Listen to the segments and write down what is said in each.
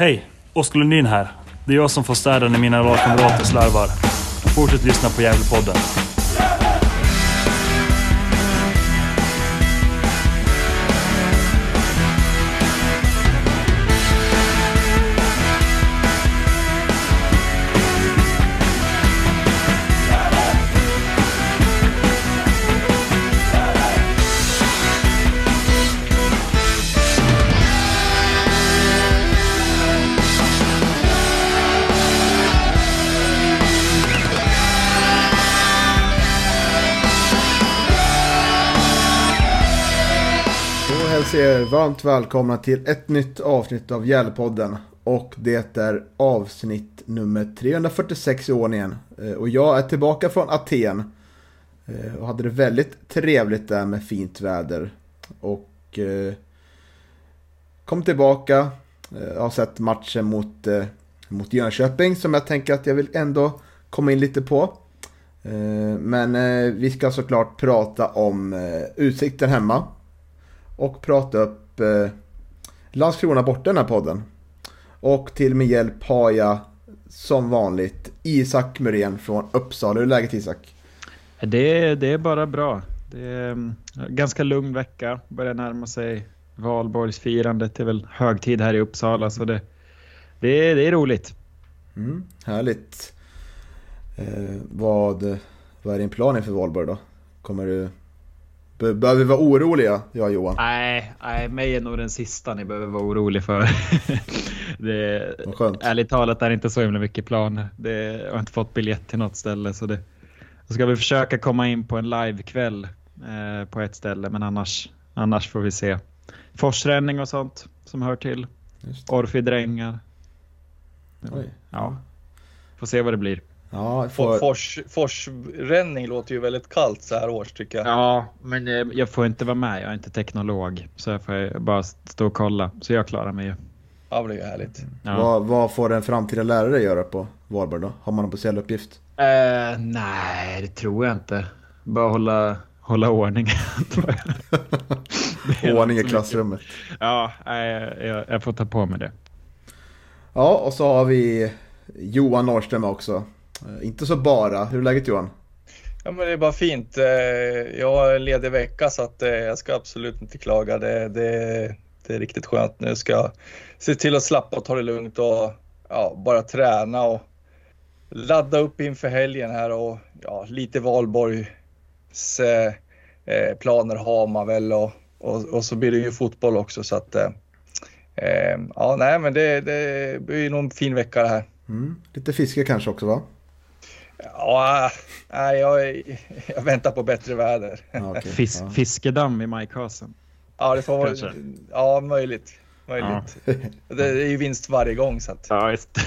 Hej! Oskar Lundin här. Det är jag som får städa när mina lagkamrater slarvar. Fortsätt lyssna på Gävlepodden. Varmt välkomna till ett nytt avsnitt av Gävlepodden. Och det är avsnitt nummer 346 i ordningen. Eh, och jag är tillbaka från Aten. Eh, och hade det väldigt trevligt där med fint väder. Och eh, kom tillbaka. Jag Har sett matchen mot, mot Jönköping som jag tänker att jag vill ändå komma in lite på. Men vi ska såklart prata om utsikten hemma och prata upp eh, Landskrona borta i den här podden. Och till min hjälp har jag som vanligt Isak Muren från Uppsala. Hur är läget Isak? Det, det är bara bra. Det är en ganska lugn vecka. Börjar närma sig valborgsfirandet. Det är väl högtid här i Uppsala så det, det, är, det är roligt. Mm, härligt. Eh, vad, vad är din plan inför valborg då? Kommer du... be- Behöver vi vara oroliga, jag och Johan? Nej, nej, mig är nog den sista ni behöver vara orolig för. det, skönt. ärligt talat är det inte så himla mycket planer. Det, jag har inte fått biljett till något ställe så det så ska vi försöka komma in på en livekväll eh, på ett ställe men annars, annars får vi se. Forsränning och sånt som hör till. Orfi-drängar. Ja, får se vad det blir. Ja, jag får... fors, forsränning låter ju väldigt kallt så här års tycker jag. Ja, men eh, jag får inte vara med. Jag är inte teknolog. Så jag får bara stå och kolla. Så jag klarar mig ju. Ja, det är ju härligt. Ja. vad, vad får en framtida lärare göra på valborg då? Har man någon speciell uppgift? Eh, nej, det tror jag inte. Bara hålla, hålla ordning. jag. Ordning i klassrummet. Ja, nej, jag, jag får ta på mig det. Ja, och så har vi Johan Norrström också. Eh, Inte så bara. Hur är läget Johan? Ja, men det är bara fint. Eh, Jag har en ledig vecka så att eh, jag ska absolut inte klaga. Det, det, det är riktigt skönt. Nu ska jag se till att slappa och ta det lugnt och ja, bara träna och ladda upp inför helgen här och ja, lite valborgs eh, planer har man väl och, och, och så blir det ju fotboll också så att eh, ja, nej, men det, det blir nog en fin vecka det här. Mm. Lite fiske kanske också va? Ja, nej, jag, jag väntar på bättre väder. Ja, okej. Fis, ja. Fiskedamm i majkasen. Ja, det får vara, Kanske. ja möjligt. möjligt. Det är ju vinst varje gång så att, Ja, just Till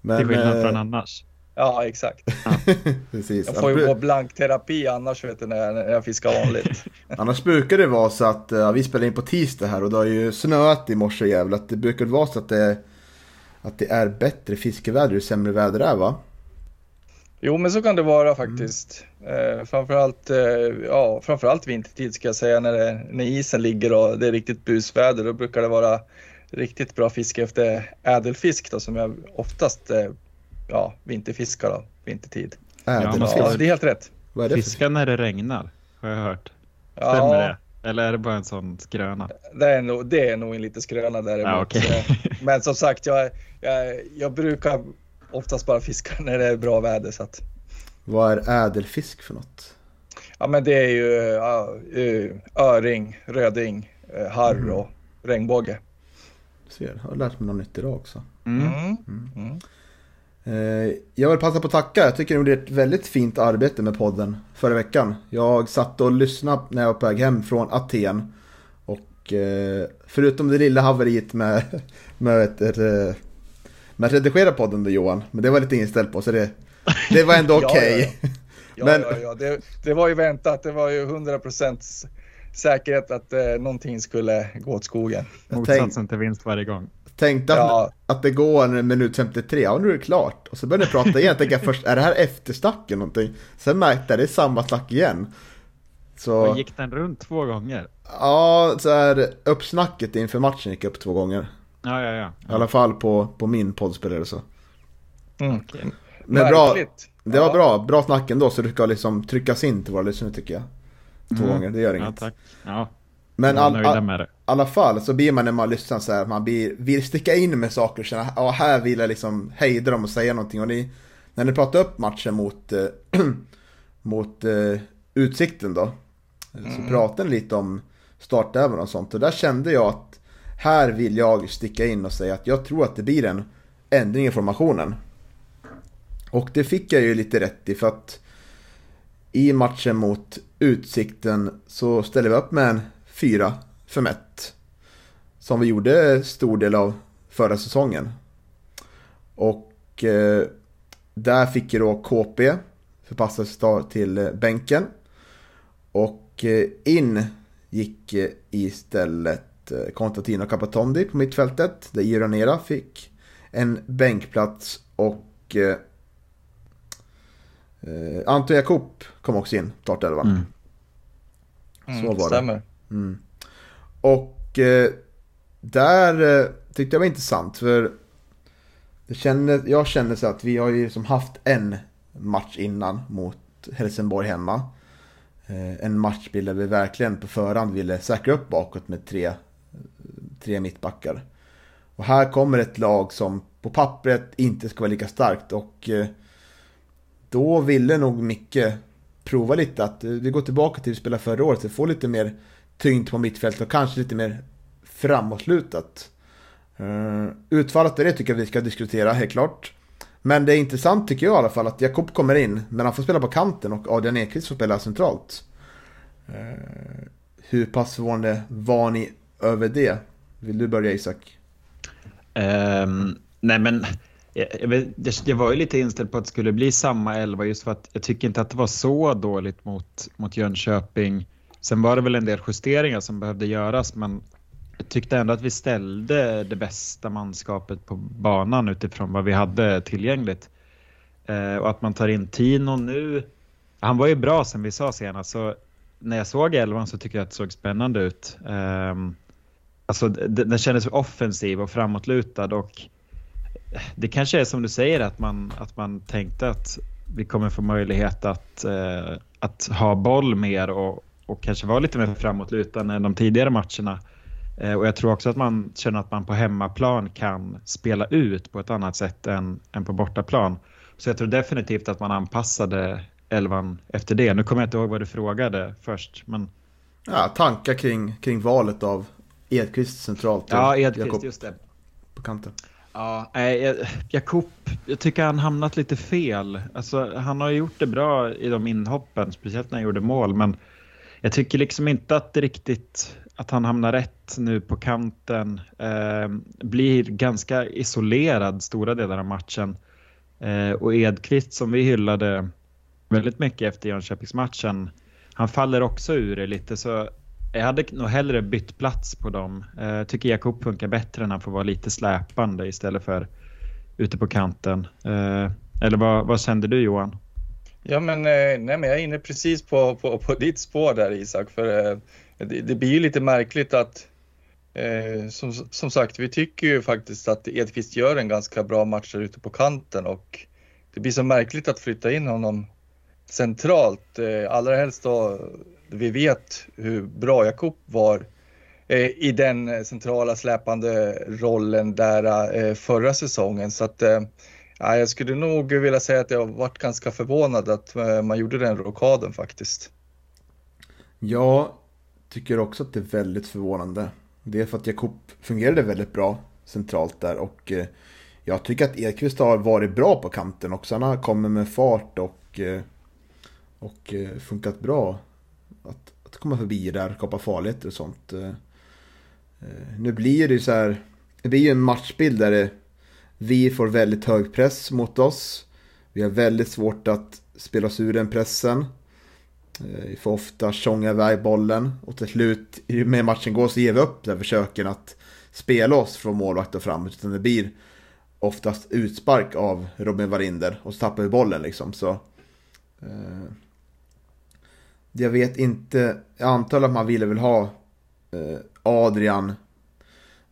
Men, skillnad eh, från annars. ja exakt. precis. Jag får ju gå blankterapi annars vet du när jag, när jag fiskar vanligt. annars brukar det vara så att eh, vi spelar in på tisdag här och det har ju snöat i morse jävlar. Att det brukar vara så att det, att det är bättre fiskeväder ju sämre väder är va? Jo, men så kan det vara faktiskt. Eh, framförallt, eh, ja, framförallt vintertid ska jag säga när, det, när isen ligger och det är riktigt busväder. Då brukar det vara riktigt bra fiske efter ädelfisk då, som jag oftast eh, ja, vinterfiskar då, vintertid. Ädelfisk. Ja, det är helt rätt. Det Fiska när det regnar, har jag hört. Ja, Stämmer det? Eller är det bara en sån skröna? Det är nog, det är nog en liten skröna däremot. Ja, okej. Eh, Men som sagt, jag, jag, jag brukar oftast bara fiska när det är bra väder. Så att, Vad är ädelfisk för något? ja, men det är ju eh, öring, röding, eh, harr Mm. och regnbåge. Ser, jag har lärt mig något nytt idag också. Mm. Mm. Eh, Jag vill passa på att tacka. Jag tycker ni gjorde ett väldigt fint arbete med podden förra veckan. Jag satt och lyssnade när jag var på väg hem från Aten. Och eh, förutom det lilla haveriet med, med, ett, ett, eh, med att redigera podden då Johan. Men det var lite inställt på så det, det var ändå okej. ja, Ja, Men- ja, ja. Det, det var ju väntat. Det var ju 100% säkerhet att eh, någonting skulle gå åt skogen. Motsatsen till vinst varje gång. Tänkte att, Ja. att det går en minut 53, ja nu är det klart. Och så började jag prata igen, jag tänkte först, är det här eftersnack eller någonting? Sen märkte jag, det är samma snack igen. Så, Och gick den runt två gånger? ja, så här, uppsnacket inför matchen gick upp två gånger. Ja, ja, ja. I alla fall på, på min poddspelare så. Mm. Men bra, det var Ja. bra, bra snack ändå så det ska liksom tryckas in till våra lyssnare tycker jag. Två Mm. gånger, det gör Ja, inget. tack. Ja, Men all, all, alla fall så blir man när man lyssnar så här, man blir, vill sticka in med saker och känna, ja här vill jag liksom hejda dem och säga någonting. Och ni, när ni pratar upp matchen mot, eh, mot eh, Utsikten då, så pratade ni lite om startäven och sånt. Och där kände jag att här vill jag sticka in och säga att jag tror att det blir en ändring i formationen. Och det fick jag ju lite rätt i för att i matchen mot Utsikten så ställde vi upp med en 4 5 1 Som vi gjorde stor del av förra säsongen. Och eh, där fick ju då KP förpassas till bänken. Och eh, in gick eh, istället eh, Constantino Capatondi på mittfältet. Där Iranera fick en bänkplats och eh, eh, Anton Jakob kom också in, startelvan. Mm. Mm, så var det. stämmer. Mm. Och eh, där eh, tyckte jag var intressant för det kände, jag kände så att vi har ju liksom haft en match innan mot Helsingborg hemma. Eh, en matchbild där vi verkligen på förhand ville säkra upp bakåt med tre, tre mittbackar. Och här kommer ett lag som på pappret inte ska vara lika starkt och eh, då ville nog Micke prova lite att eh, vi går tillbaka till hur vi spelade förra året, så får lite mer tyngd på mittfältet och kanske lite mer framåtlutat. Eh, utfallet av det tycker jag vi ska diskutera, helt klart. Men det är intressant tycker jag i alla fall att Jakob kommer in, men han får spela på kanten och Adrian Ekvist får spela centralt. Eh, hur pass förvånade var ni över det? Vill du börja Isak? Um, nej men jag, jag, vet, jag, jag var ju lite inställd på att det skulle bli samma elva just för att jag tycker inte att det var så dåligt mot, mot Jönköping. Sen var det väl en del justeringar som behövde göras men jag tyckte ändå att vi ställde det bästa manskapet på banan utifrån vad vi hade tillgängligt. Eh, och att man tar in Tino nu. Han var ju bra som vi sa senast så när jag såg elvan så tycker jag att det såg spännande ut. Eh, Alltså den kändes offensiv och framåtlutad och eh, det kanske är som du säger att man, att man tänkte att vi kommer få möjlighet att, eh, att ha boll mer och, och kanske vara lite mer framåtlutande än de tidigare matcherna. Eh, och jag tror också att man känner att man på hemmaplan kan spela ut på ett annat sätt än, än på bortaplan. Så jag tror definitivt att man anpassade elvan efter det. Nu kommer jag inte ihåg vad du frågade först. Men Ja, tankar kring, kring valet av Edqvist centralt ja, Edqvist, Jakob just det. på kanten. Ja, jag- Jakob, jag tycker han hamnat lite fel. Alltså, han har gjort det bra i de inhoppen, speciellt när han gjorde mål, men jag tycker liksom inte att det riktigt att han hamnar rätt nu på kanten. Eh, blir ganska isolerad stora delar av matchen. Eh, och Edqvist som vi hyllade väldigt mycket efter Jönköpingsmatchen, han faller också ur det lite så jag hade nog hellre bytt plats på dem. Eh, tycker Jakob funkar bättre när han får vara lite släpande istället för ute på kanten. Eh, Eller vad, vad kände du Johan? Ja, men, eh, nej, men jag är inne precis på, på, på ditt spår där Isak. För eh, det, det blir ju lite märkligt att eh, som, som sagt, vi tycker ju faktiskt att Edqvist gör en ganska bra match där ute på kanten och det blir så märkligt att flytta in honom centralt. Eh, allra helst då vi vet hur bra Jakob var eh, i den centrala släpande rollen där eh, förra säsongen. Så att eh, Ja, jag skulle nog vilja säga att jag varit ganska förvånad att eh, man gjorde den rockaden faktiskt. Jag tycker också att det är väldigt förvånande. Det är för att Jakob fungerade väldigt bra centralt där och eh, jag tycker att Ekvist har varit bra på kanten också. Han har kommit med fart och, eh, och funkat bra. Att, att komma förbi där, skapa farligheter och sånt. Nu blir det ju så här, det blir ju en matchbild där det, vi får väldigt hög press mot oss. Vi har väldigt svårt att spela oss ur den pressen. Eh, vi får ofta tjonga iväg bollen och till slut, med matchen går så ger vi upp där försöken att spela oss från målvakt och framåt. Utan det blir oftast utspark av Robin Wallinder och så tappar vi bollen liksom. Så, eh, jag vet inte, jag antar att man ville väl ha eh, Adrian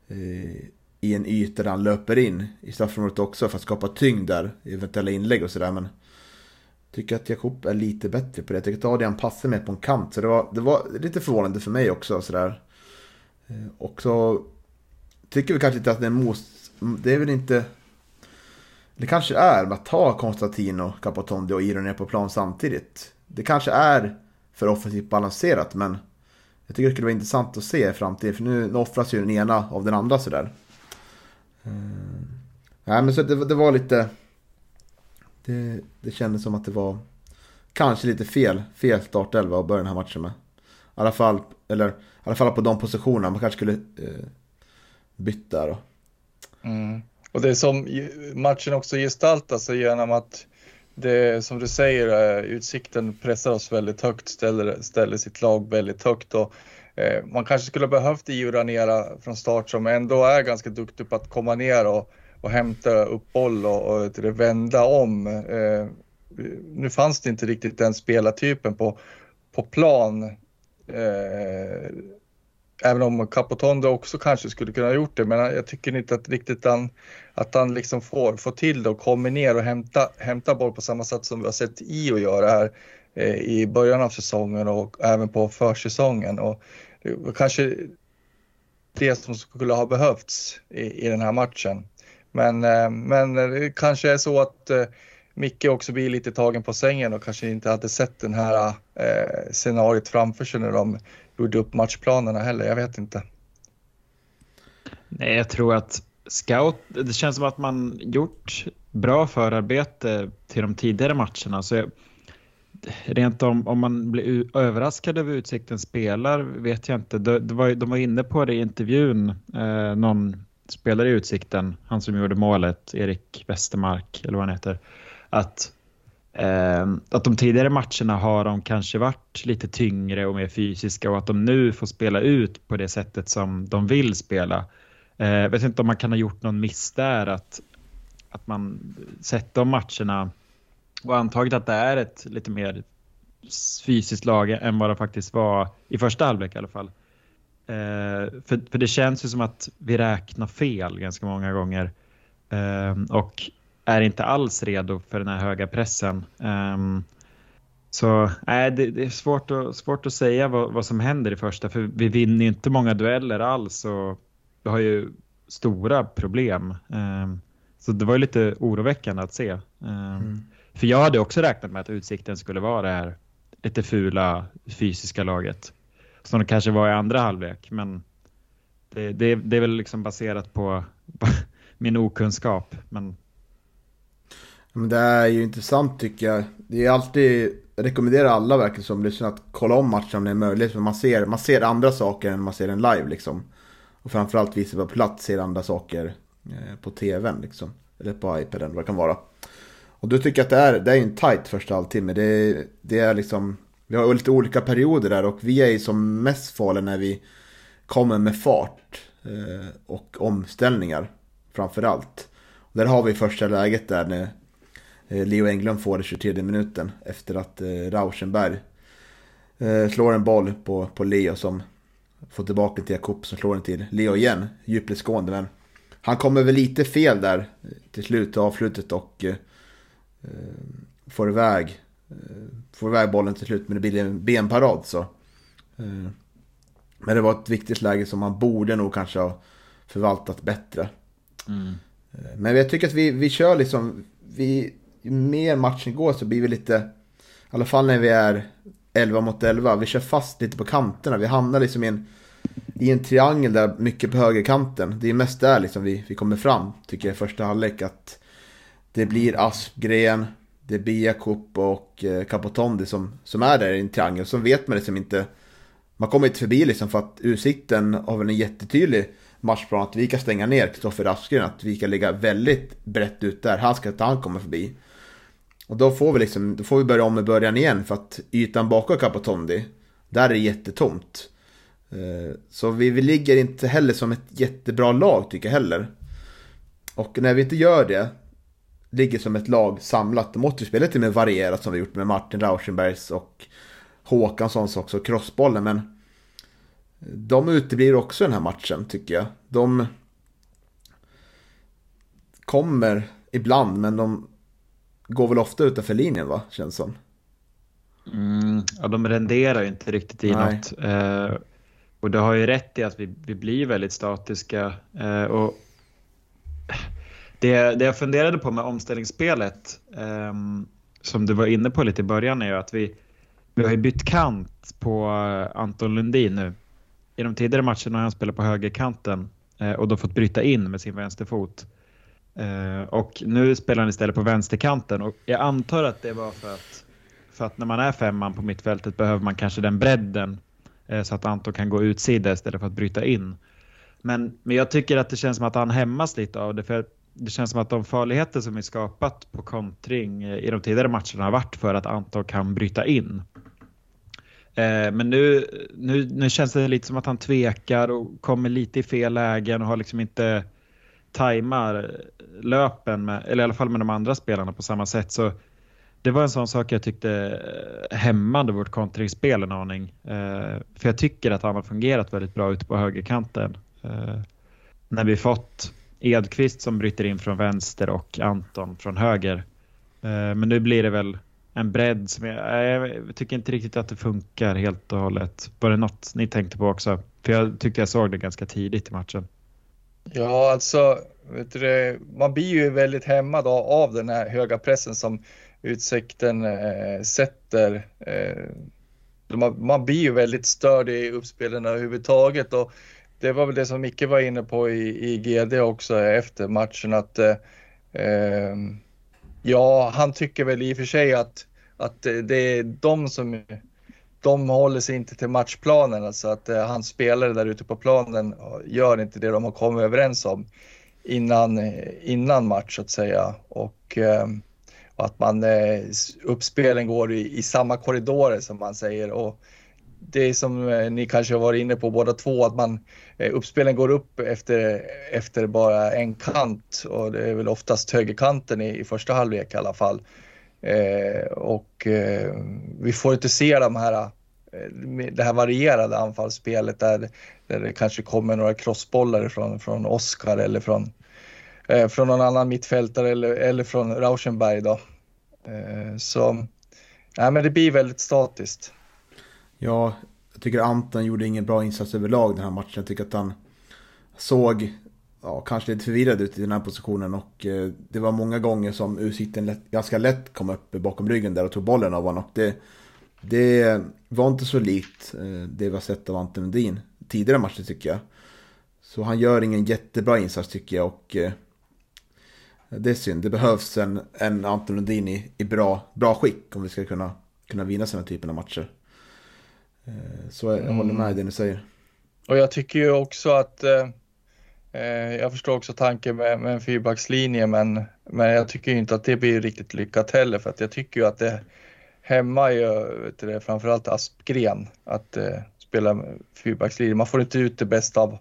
eh, i en yta där han löper in i straffområdet också för att skapa tyngd där, eventuella inlägg och sådär. Men jag tycker att Jakob är lite bättre på det. Jag tycker att Adrian passar mer på en kant. Så det var, det var lite förvånande för mig också. Sådär. Eh, och så tycker vi kanske inte att det är most... Det är väl inte... Det kanske är att ta Konstantino, Capotondi och Iron ner på plan samtidigt. Det kanske är för offensivt balanserat men jag tycker det skulle vara intressant att se i framtiden för nu offras ju den ena av den andra sådär. Mm. Nej men så det, det var lite... Det, det kändes som att det var kanske lite fel, fel startelva att börja den här matchen med. I alla fall, eller, i alla fall på de positionerna. Man kanske skulle eh, byta då. Mm. Och det som matchen också gestaltar sig genom att det som du säger, eh, utsikten pressar oss väldigt högt, ställer, ställer sitt lag väldigt högt och Eh, man kanske skulle ha behövt Io Ranera från start som ändå är ganska duktig på att komma ner och, och hämta upp boll och, och vända om. Eh, nu fanns det inte riktigt den spelartypen på, på plan. Eh, Även om Capotondo också kanske skulle kunna ha gjort det, men jag tycker inte att riktigt han, att han liksom får, får till det och kommer ner och hämtar hämta boll på samma sätt som vi har sett Io göra här Eh, i början av säsongen och även på försäsongen. Och det var kanske det som skulle ha behövts i, i den här matchen. Men, eh, men det kanske är så att eh, Micke också blir lite tagen på sängen och kanske inte hade sett den här eh, scenariot framför sig när de gjorde upp matchplanerna heller. Jag vet inte. Nej, jag tror att scout, det känns som att man gjort bra förarbete till de tidigare matcherna. Så jag, rent om, om man blir överraskad över Utsikten spelar vet jag inte. De, de, var, de var inne på det i intervjun, eh, någon spelare i Utsikten, han som gjorde målet, Erik Westermark eller vad han heter, att Eh, att de tidigare matcherna har de kanske varit lite tyngre och mer fysiska och att de nu får spela ut på det sättet som de vill spela. Eh, jag vet inte om man kan ha gjort någon miss där att, att man sett de matcherna och antagit att det är ett lite mer fysiskt lag än vad det faktiskt var i första halvlek i alla fall. Eh, för, för det känns ju som att vi räknar fel ganska många gånger. Eh, och är inte alls redo för den här höga pressen. Eh, så nej, det, det, är svårt att, svårt att säga vad, vad, som händer i första, för vi vinner ju inte många dueller alls och vi har ju stora problem. Ehm, så det var ju lite oroväckande att se. Ehm, mm. För jag hade också räknat med att Utsikten skulle vara det här lite fula fysiska laget. Som det kanske var i andra halvlek, men det, det, det är väl liksom baserat på min okunskap. Men men det är ju intressant tycker jag. Det är alltid, jag rekommenderar alla verkligen som lyssnar att kolla om matchen om det är möjligt. För man ser, man ser andra saker än man ser den live liksom. Och framförallt vi som på plats ser andra saker eh, på tvn liksom. Eller på iPaden, vad det kan vara. Och då tycker jag att det är, det är en tight första halvtimme. Det, det är liksom, vi har lite olika perioder där och vi är ju som mest farliga när vi kommer med fart. Eh, och omställningar framförallt. Där har vi första läget där när eh, Leo Englund får det 23 minuten efter att eh, Rauschenberg slår en boll på, på Leo som får tillbaka till Jakob som slår den till Leo igen. Djupledsgående men han kommer väl lite fel där till slut, avslutet och får iväg får iväg bollen till slut men det blir en benparad så. men det var ett viktigt läge som man borde nog kanske ha förvaltat bättre. Mm. Men jag tycker att vi, vi kör liksom, vi, ju mer matchen går så blir vi lite, i alla fall när vi är 11 mot 11, vi kör fast lite på kanterna. Vi hamnar liksom i en, i en triangel där mycket på högerkanten. Det är mest där liksom vi, vi kommer fram, tycker jag, i första halvlek. Att det blir Aspgren, det är Biakup och eh, Capotondi som, som är där i en triangel. Så vet man liksom inte, man kommer inte förbi liksom för att Utsikten har väl en jättetydlig matchplan att vi kan stänga ner Kristoffer Aspgren, att vi kan ligga väldigt brett ut där. Han ska inte han komma förbi. Och då får vi liksom, då får vi börja om med början igen för att ytan bakom Capotondi, där är det jättetomt. Eh, så vi, vi ligger inte heller som ett jättebra lag tycker jag heller. Och när vi inte gör det, ligger som ett lag samlat, vi spela lite mer varierat som vi gjort med Martin Rauschenbergs och Håkanssons också, crossbollen. Men de uteblir också den här matchen tycker jag. De, kommer ibland, men de går väl ofta utanför linjen va, känns som. Mm, ja, de renderar ju inte riktigt i Nej. något. Eh, och du har ju rätt i att vi, vi blir väldigt statiska. Eh, och det, det jag funderade på med omställningsspelet, eh, som du var inne på lite i början, är ju att vi, vi har ju bytt kant på eh, Anton Lundin nu. I de tidigare matcherna har han spelat på högerkanten eh, och då fått bryta in med sin vänsterfot. Eh, och nu spelar han istället på vänsterkanten och jag antar att det var för att, för att när man är femman på mittfältet behöver man kanske den bredden eh, så att Anton kan gå utsida istället för att bryta in. Men, men jag tycker att det känns som att han hämmas lite av det för det känns som att de farligheter som vi skapat på kontring eh, i de tidigare matcherna har varit för att Anton kan bryta in. Eh, men nu, nu, nu känns det lite som att han tvekar och kommer lite i fel lägen och har liksom inte tajmar eh, löpen, med, eller i alla fall med de andra spelarna på samma sätt. Så det var en sån sak jag tyckte hämmade vårt kontringsspel en aning. För jag tycker att han har fungerat väldigt bra ute på högerkanten. När vi fått Edqvist som bryter in från vänster och Anton från höger. Eh, men nu blir det väl en bredd som jag, eh, jag, tycker inte riktigt att det funkar helt och hållet. Var det något ni tänkte på också? För jag tyckte jag såg det ganska tidigt i matchen. Ja, alltså, du, man blir ju väldigt hämmad av, av den här höga pressen som Utsikten eh, sätter. Eh, man, man, blir ju väldigt störd i uppspelen överhuvudtaget och det var väl det som Micke var inne på i, i GD också efter matchen att eh, ehm, Ja, han tycker väl i och för sig att, att det är de som de håller sig inte till matchplanen, alltså att eh, hans spelare där ute på planen gör inte det de har kommit överens om innan, innan match så att säga. Och, eh, och att man, eh, uppspelen går i, i, samma korridorer som man säger. Och det som eh, ni kanske har varit inne på båda två, att man, eh, uppspelen går upp efter, efter bara en kant och det är väl oftast högerkanten i, i första halvlek i alla fall. Eh, och eh, vi får inte se de här, eh, det här varierade anfallsspelet där, där det kanske kommer några crossbollar från, från Oskar eller från, eh, från någon annan mittfältare eller, eller från Rauschenberg. Då. så nej, men det blir väldigt statiskt. Ja, jag tycker Anton gjorde ingen bra insats överlag den här matchen. Jag tycker att han såg ja, kanske lite förvirrad ut i den här positionen och eh, det var många gånger som Usikten ganska lätt kom upp bakom ryggen där och tog bollen av honom. Och det, det var inte så likt eh, det vi har sett av Anton Lundin tidigare matcher tycker jag. Så han gör ingen jättebra insats tycker jag och eh, det är synd. Det behövs en, en Anton Lundin i, i bra, bra skick om vi ska kunna, kunna vinna sådana typen av matcher. Eh, så jag mm. håller med i det ni säger. Och jag tycker ju också att eh, eh, jag förstår också tanken med, med en fyrbackslinje men, men jag tycker inte att det blir riktigt lyckat heller för att jag tycker ju att det hämmar ju vet du, framförallt Aspgren att eh, spela fyrbackslinje. Man får inte ut det bästa av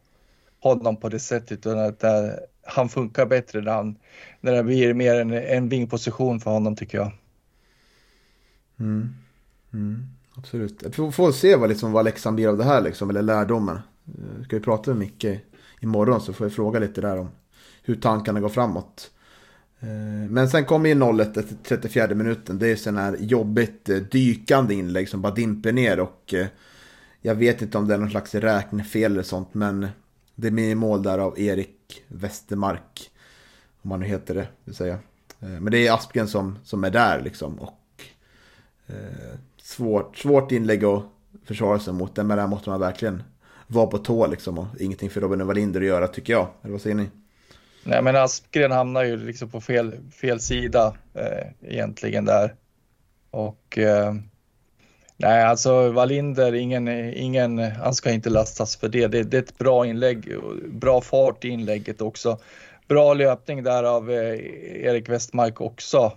honom på det sättet utan att äh, han funkar bättre när, han, när det blir mer en, en vingposition för honom tycker jag. Mm. Mm. Absolut. Vi får se vad, liksom, vad läxan blir av det här, liksom, eller lärdomen. Eh, ska vi prata med Micke imorgon så får jag fråga lite där om hur tankarna går framåt. Eh, men sen kommer ju 0-1 efter 34 minuten. Det är sån här jobbigt eh, dykande inlägg som bara dimper ner och eh, jag vet inte om det är någon slags räknefel eller sånt men det blir mål där av Erik Westermark. Om han nu heter det, vill säga. Men det är Aspgren som, som är där liksom och svårt, svårt inlägg att försvara sig mot. Men där måste man verkligen vara på tå liksom. Och ingenting för Robin Wallinder att göra tycker jag. Eller vad säger ni? Nej men Aspgren hamnar ju liksom på fel, fel sida eh, egentligen där. Och eh, nej alltså Wallinder, ingen, ingen, han ska inte lastas för det. det. Det är ett bra inlägg, bra fart i inlägget också. Bra löpning där av eh, Erik Westmark också.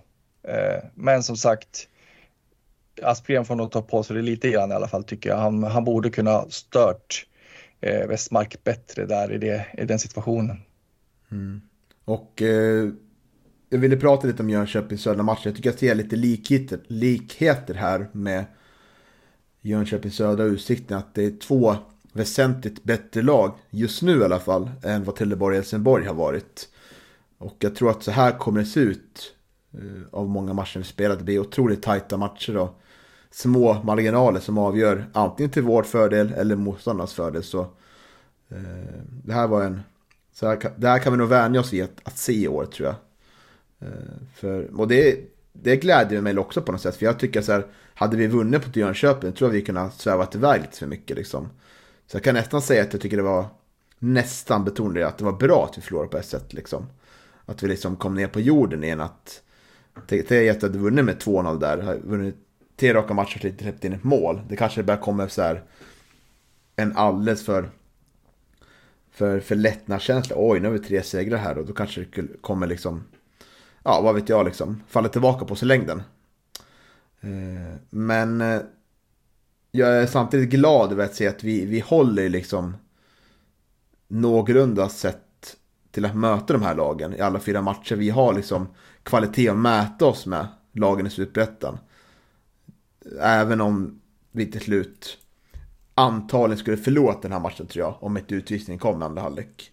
Eh, men som sagt, Aspgren får nog ta på sig det lite grann i alla fall tycker jag. Han, han borde kunna stört eh, Westmark bättre där i, det, i den situationen. Mm. Och eh, jag ville prata lite om Jönköpings södra match. Jag tycker jag ser lite likheter, likheter här med Jönköpings södra utsikten. Att det är två väsentligt bättre lag, just nu i alla fall, än vad Trelleborg och Helsingborg har varit. Och jag tror att så här kommer det se ut eh, av många matcher vi spelar. Det blir otroligt tajta matcher då små marginaler som avgör antingen till vår fördel eller motståndarnas fördel. Så eh, det här var en... Så här, det här kan vi nog vänja oss vid att, att se i år tror jag. Eh, för, och det, det glädjer mig också på något sätt. För jag tycker så här, hade vi vunnit på Jönköping tror jag vi kunde svävat iväg lite för mycket liksom. Så jag kan nästan säga att jag tycker det var nästan betonade att det var bra att vi förlorade på ett sätt liksom. Att vi liksom kom ner på jorden igen. Att Tänk att hade vunnit med 2-0 där. Vunnit tre raka matcher släppt in ett mål. Det kanske börjar komma så här en alldeles för för, för lättnadskänsla. Oj, nu har vi tre segrar här och då kanske det kommer liksom, ja vad vet jag liksom, falla tillbaka på sig längden. Eh, men eh, jag är samtidigt glad över att se att vi, vi håller liksom någorlunda sett till att möta de här lagen i alla fyra matcher. Vi har liksom kvalitet att mäta oss med lagen i Superettan. Även om vi till slut antagligen skulle förlora den här matchen tror jag. Om ett utvisning kom i andra halvlek.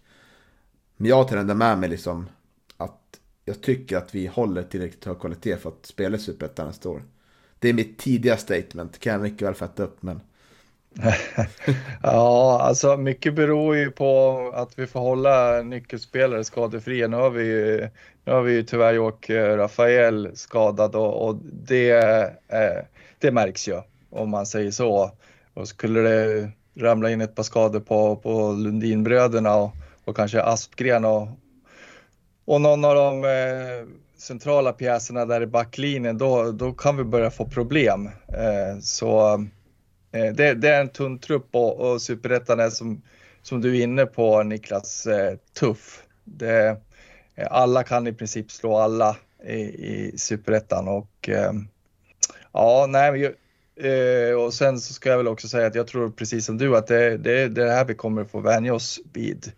Men jag tar ändå med mig liksom att jag tycker att vi håller tillräckligt hög kvalitet för att spela i Superettan nästa år. Det är mitt tidiga statement, kan jag mycket väl fatta upp men ja, alltså mycket beror ju på att vi får hålla nyckelspelare skadefria. Nu har vi ju, nu har vi ju tyvärr gjort eh, Rafael skadad och, och det, eh, det märks ju om man säger så. Och skulle det ramla in ett par skador på, på Lundinbröderna och, och kanske Aspgren och, och någon av de eh, centrala pjäserna där i backlinjen, då, då kan vi börja få problem. Eh, så Eh, det, det, är en tunn trupp och, och superettan är som, som du är inne på Niklas, eh, tuff. Det, eh, alla kan i princip slå alla i, i superettan och eh, ja, nej, eh, och sen så ska jag väl också säga att jag tror precis som du att det, det, det här vi kommer få vänja oss vid.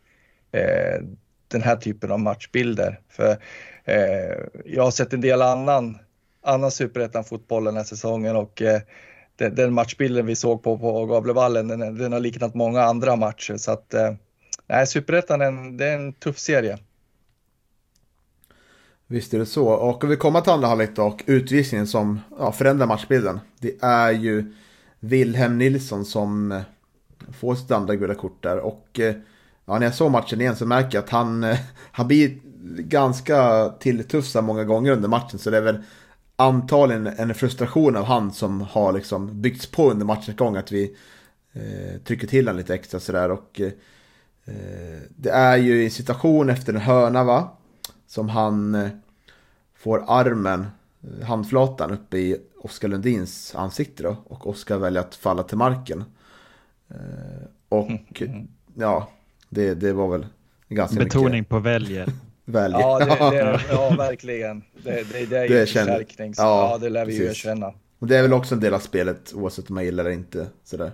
Eh, den här typen av matchbilder. För eh, jag har sett en del annan, annan superettan-fotboll den här säsongen och den, den matchbilden vi såg på, på Gavlevallen, den, den har liknat många andra matcher. Så att, eh, nej, Superettan det är en tuff serie. Visst är det så. Och vi kommer till andra halvlek och utvisningen som ja, förändrar matchbilden. Det är ju Wilhelm Nilsson som eh, får sitt andra gula kort där. Och eh, ja, när jag såg matchen igen så märker jag att han, eh, han blir ganska tilltufsad många gånger under matchen. Så det är väl antagligen en frustration av han som har liksom byggts på under matchens gång. Att vi eh, trycker till honom lite extra sådär. Och eh, det är ju en situation efter en hörna va. Som han eh, får armen, eh, handflatan uppe i Oskar Lundins ansikte då. Och Oskar väljer att falla till marken. Eh, och ja, det, det var väl ganska Betoning mycket. på väljer välja. Ja, det, det, ja verkligen. Det, det, det är ju en förstärkning. Så, ja, ja, det lär vi precis. ju erkänna. Och det är väl också en del av spelet oavsett om man gillar det eller inte. Sådär.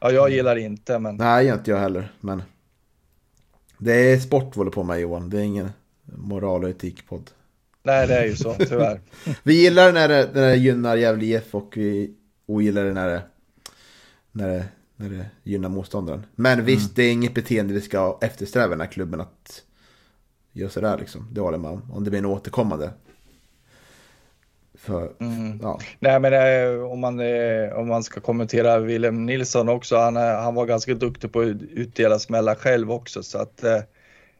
Ja, jag gillar det inte men... Nej, inte jag heller. Men det är sport vi håller på med Johan. Det är ingen moral och etikpodd. Nej, det är ju så, tyvärr. vi gillar när det, när det gynnar Gävle IF och vi ogillar det när det, när det, när det gynnar motståndaren. Men visst, mm. det är inget beteende vi ska eftersträva i den här klubben att gör sådär liksom. Det håller man om. det blir en återkommande. För, mm. ja. Nej men eh, om, man, eh, om man ska kommentera Willem Nilsson också, han, eh, han var ganska duktig på att utdela smällar själv också så att eh,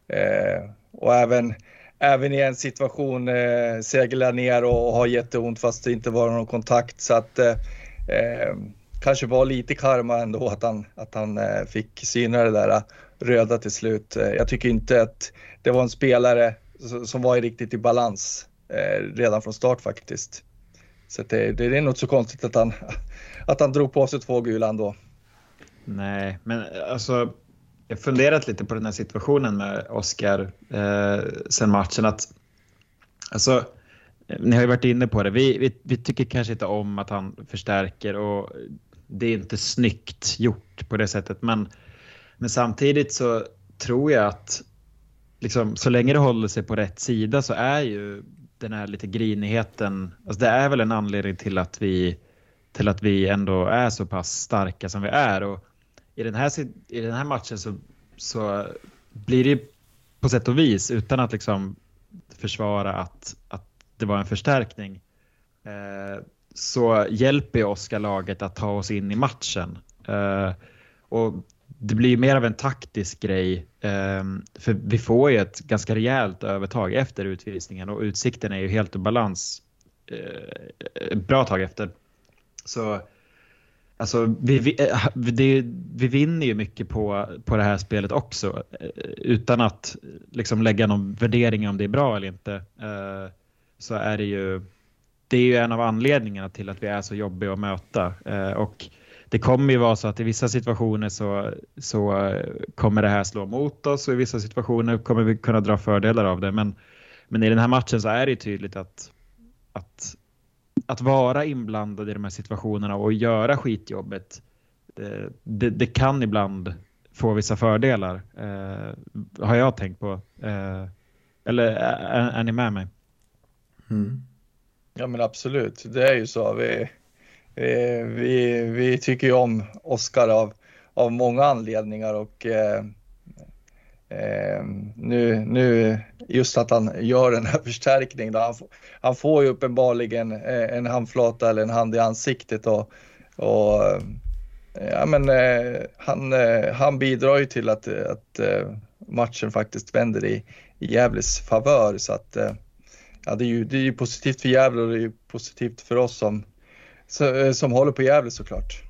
eh, och även Även i en situation eh, seglar ner och har jätteont fast det inte var någon kontakt så att eh, eh, kanske var lite karma ändå att han, att han eh, fick syna det där eh, röda till slut. Eh, jag tycker inte att det var en spelare som var riktigt i balans eh, redan från start faktiskt. Så det, det är nog så konstigt att han, att han drog på sig två gula ändå. Nej, men alltså jag har funderat lite på den här situationen med Oskar eh, sen matchen. Att, alltså, ni har ju varit inne på det. Vi, vi, vi, tycker kanske inte om att han förstärker och det är inte snyggt gjort på det sättet. Men, men samtidigt så tror jag att liksom, så länge det håller sig på rätt sida så är ju den här lite grinigheten, alltså det är väl en anledning till att vi till att vi ändå är så pass starka som vi är och i den här, i den här matchen så, så blir det på sätt och vis utan att liksom försvara att, att det var en förstärkning eh, så hjälper Oskar laget att ta oss in i matchen. Eh, och det blir mer av en taktisk grej eh, för vi får ju ett ganska rejält övertag efter utvisningen och utsikten är ju helt ur balans eh, bra tag efter. Så Alltså, vi, vi, eh, det, vi vinner ju mycket på, på det här spelet också eh, utan att liksom lägga någon värdering om det är bra eller inte. Eh, så är det ju, det är ju en av anledningarna till att vi är så jobbiga att möta. Eh, och det kommer ju vara så att i vissa situationer så, så kommer det här slå mot oss och i vissa situationer kommer vi kunna dra fördelar av det. Men, men i den här matchen så är det ju tydligt att, att att vara inblandad i de här situationerna och göra skitjobbet, det, det, det kan ibland få vissa fördelar. Eh, har jag tänkt på. Eh, eller är, är, ni med mig? Mm. Ja men absolut, det är ju så. Vi, vi, vi, vi tycker ju om Oskar av, av många anledningar och eh, Eh, nu, nu just att han gör den här förstärkningen. Han, han får ju uppenbarligen eh, en handflata eller en hand i ansiktet och, och eh, ja, men, eh, han, han bidrar ju till att, att matchen faktiskt vänder i, i Gävles favör. Så att, ja, det, är ju, det är ju positivt för Gävle och det är ju positivt för oss som, som håller på Gävle såklart.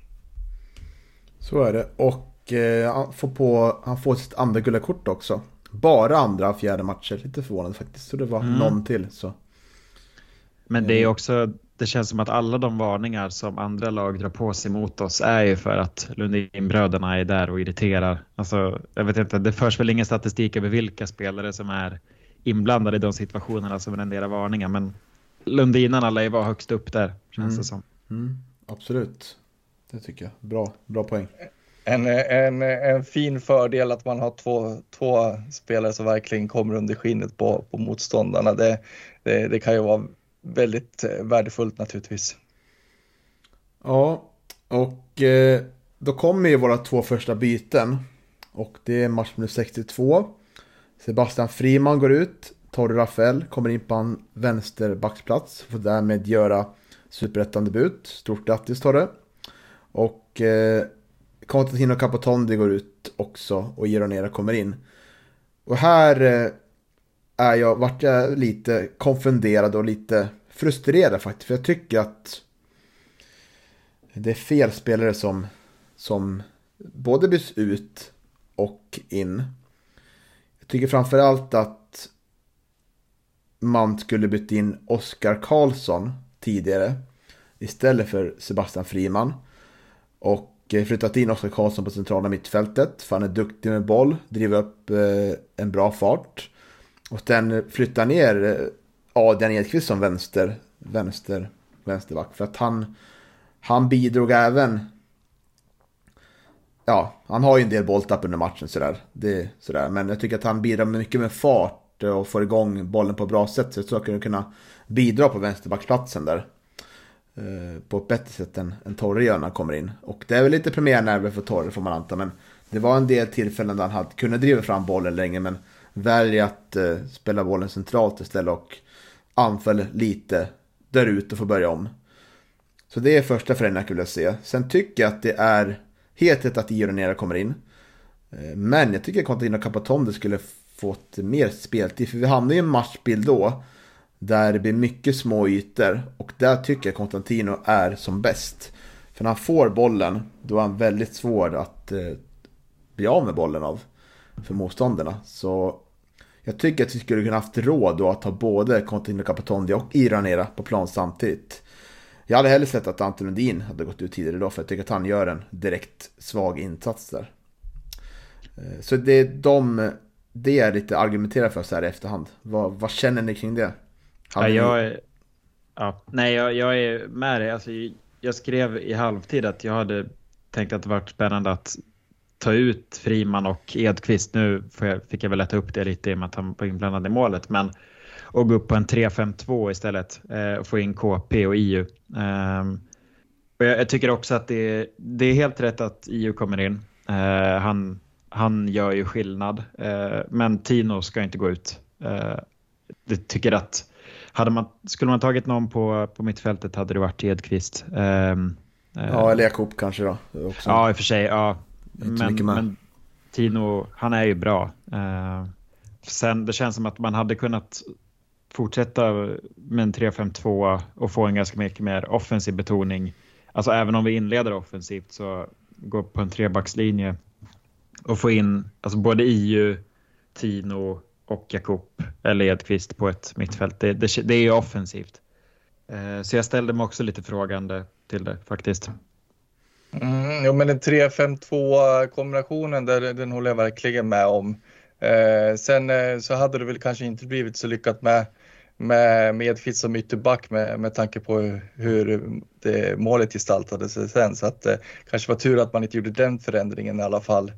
Så är det. Och eh, han, får på, han får sitt andra gula kort också. Bara andra fjärde matcher. Lite förvånande faktiskt. Så det var mm. någon till. Så. Men det är eh. också, det känns som att alla de varningar som andra lag drar på sig mot oss är ju för att Lundinbröderna är där och irriterar. Alltså, jag vet inte, det förs väl ingen statistik över vilka spelare som är inblandade i de situationerna som renderar varningar. Men Lundinarna lär ju vara högst upp där, känns mm. det som. Mm. Absolut, det tycker jag. Bra, bra poäng en, en, en fin fördel att man har två, två spelare som verkligen kommer under skinnet på, på motståndarna. Det, det, det kan ju vara väldigt eh, värdefullt naturligtvis. Ja, och eh, då kommer ju våra två första byten. Och det är match nummer 62. Sebastian Friman går ut. Torre Rafael kommer in på en vänsterbacksplats. Får därmed göra superettan-debut. Stort grattis Torre. Och eh, Constantino Capotondi går ut också och Gironera kommer in. Och här eh, är jag, vart jag lite konfunderad och lite frustrerad faktiskt. För jag tycker att det är fel spelare som, som både byts ut och in. Jag tycker framförallt att man skulle bytt in Oskar Karlsson tidigare istället för Sebastian Friman. Och eh, flyttat in Oskar Karlsson på centrala mittfältet. För han är duktig med boll, driver upp eh, en bra fart. Och sen flyttar ner eh, Adrian Edqvist som vänster, vänster, vänsterback. För att han, han bidrog även... Ja, han har ju en del bolltapp under matchen sådär. Det, sådär. Men jag tycker att han bidrar mycket med fart och får igång bollen på ett bra sätt. Så jag tror att han kunna bidra på vänsterbacksplatsen där. Eh, på ett bättre sätt än, än Torre gör när han kommer in. Och det är väl lite premiärnerver för Torre får man anta. Men det var en del tillfällen där han hade kunde driva fram bollen länge. Men väljer att eh, spela bollen centralt istället och anfall lite där ute och får börja om. Så det är första förändringen jag vill se. Sen tycker jag att det är helt rätt att Ionera kommer in. Eh, men jag tycker att och Capatonde skulle fått mer speltid. För vi hamnar i en matchbild då där det blir mycket små ytor och där tycker jag Contantino är som bäst. För när han får bollen, då är han väldigt svår att eh, bli av med bollen av för motståndarna. Så jag tycker att vi skulle kunna haft råd då att ha både Constantino Capatondi och Iranera på plan samtidigt. Jag hade hellre sett att Anton Lundin hade gått ut tidigare då, för jag tycker att han gör en direkt svag insats där. Eh, så det är de, det är lite argumenterar för så här i efterhand. Vad, vad känner ni kring det? Ja, jag, är, ja, nej, jag, jag är med dig. Alltså, jag skrev i halvtid att jag hade tänkt att det varit spännande att ta ut Friman och Edqvist. Nu jag, fick jag väl lätta upp det lite i och med att han var inblandad i målet. Men och gå upp på en 3-5-2 istället eh, och få in KP och IU. Um, ehm, och jag, jag, tycker också att det är, det är helt rätt att IU kommer in. Uh, han, han gör ju skillnad. Eh, men Tino ska inte gå ut. Eh, det tycker att hade man, skulle man tagit någon på, på mittfältet hade det varit Edqvist. Eh, ja, eller Jakob kanske då. Också. Ja, i och för sig. Ja. Men, men, Tino, han är ju bra. Eh, sen det känns som att man hade kunnat fortsätta med en 3-5-2 och få en ganska mycket mer offensiv betoning. Alltså även om vi inleder offensivt så gå på en trebackslinje och få in alltså både IU, Tino och Jakob eller Edqvist på ett mittfält. Det, det, det är ju offensivt. Eh, så jag ställde mig också lite frågande till det faktiskt. Mm, jo, men den 3-5-2 kombinationen, där, den håller jag verkligen med om. Eh, sen eh, så hade det väl kanske inte blivit så lyckat med med Medqvist som ytterback med, med tanke på hur det målet gestaltade sig sen. Så att det eh, kanske var tur att man inte gjorde den förändringen i alla fall.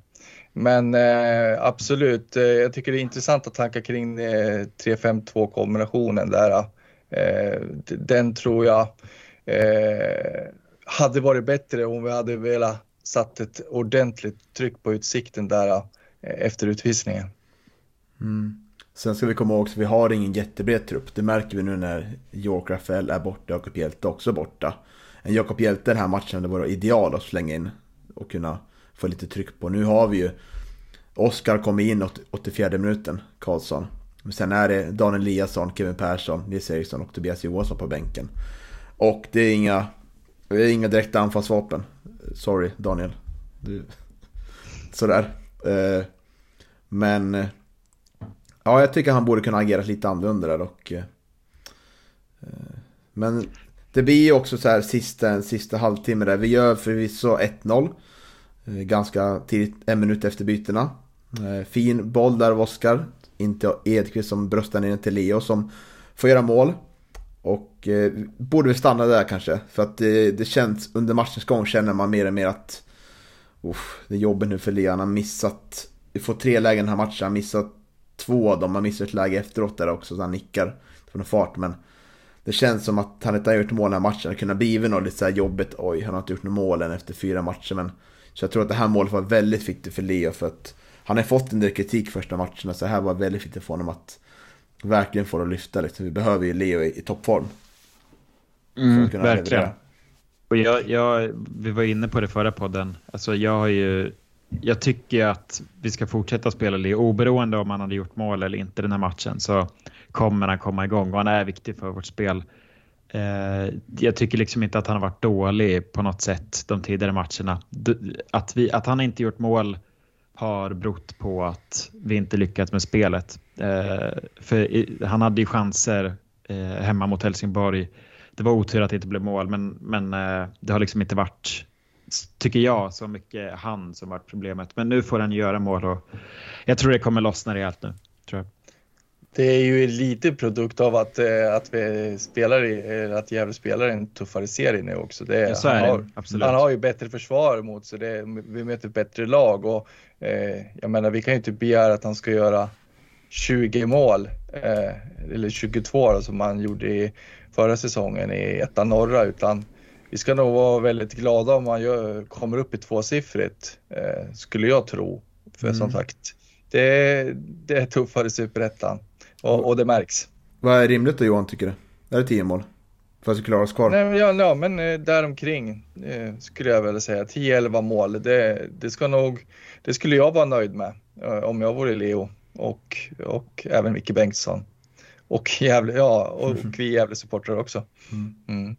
Men eh, absolut, eh, jag tycker det är intressanta tankar kring eh, 3-5-2 kombinationen där. Eh, den tror jag eh, hade varit bättre om vi hade velat satt ett ordentligt tryck på utsikten där eh, efter utvisningen. Mm. Sen ska vi komma ihåg att vi har ingen jättebred trupp. Det märker vi nu när York Rafael är borta och Jakob Hjelte också borta. En Jakob Hjelte den här matchen hade varit ideal att slänga in och kunna få lite tryck på. Nu har vi ju Oskar kommer in 84 minuten, Karlsson. Men sen är det Daniel Eliasson, Kevin Persson, Nils Eriksson och Tobias Johansson på bänken. Och det är inga, vi har inga direkta anfallsvapen. Sorry Daniel. Du, sådär. Eh, men eh, Ja, jag tycker han borde kunna agera lite annorlunda där och... Eh, eh men det blir ju också så här sista, en sista halvtimme där. Vi gör förvisso 1-0. Eh, ganska tidigt, en minut efter bytena. Eh, fin boll där av Oskar. Inte Edqvist som bröstar ner till Leo som får göra mål. Och eh, borde vi stanna där kanske. För att det, det känns, under matchens gång känner man mer och mer att... Uff, det är jobbigt nu för Leo. Han har missat... Vi får tre lägen den här matchen. Han har missat två av dem. Han missar ett läge efteråt där också så han nickar från fart. Men det känns som att han inte har gjort mål den här matchen. Det kunde ha blivit något lite så här jobbigt. Oj, han har inte gjort några mål än efter fyra matcher. Men så jag tror att det här målet var väldigt viktigt för Leo. För att han har fått en del kritik första matcherna. Så det här var väldigt viktigt för honom att verkligen få det att lyfta. Liksom. Vi behöver ju Leo i, i toppform. Mm, verkligen. Och jag, jag, vi var inne på det förra podden. Alltså jag har ju jag tycker att vi ska fortsätta spela Leo oberoende om han hade gjort mål eller inte den här matchen så kommer han komma igång och han är viktig för vårt spel. Eh, jag tycker liksom inte att han har varit dålig på något sätt de tidigare matcherna. Att, vi, att han inte gjort mål har berott på att vi inte lyckats med spelet. Eh, för han hade ju chanser eh, hemma mot Helsingborg. Det var otur att det inte blev mål men, men eh, det har liksom inte varit tycker jag, så mycket han som varit problemet. Men nu får han göra mål och jag tror det kommer lossna rejält nu. Tror jag. Det är ju lite produkt av att, eh, att vi spelar i, att Gävle spelar en tuffare serie nu också. Det, ja, så är han, har, absolut. han har ju bättre försvar mot sig. Det, vi möter ett bättre lag och eh, jag menar vi kan ju inte begära att han ska göra 20 mål eh, eller 22 då, som han gjorde i förra säsongen i ettan norra utan vi ska nog vara väldigt glada om man gör, kommer upp i tvåsiffrigt, eh, skulle jag tro. För mm. som sagt, det, det är tuffare i Superettan och, och, det märks. Vad är rimligt då Johan, tycker du? Är det tio mål? För att vi klarar oss kvar? Nej, ja, ja, men eh, däromkring eh, skulle jag väl säga. 10-11 mål, det, det, ska nog, det skulle jag vara nöjd med eh, om jag vore Leo och, och även Micke Bengtsson. Och, Gävle, ja, och, och vi Gävle-supportrar också. Mm. Mm.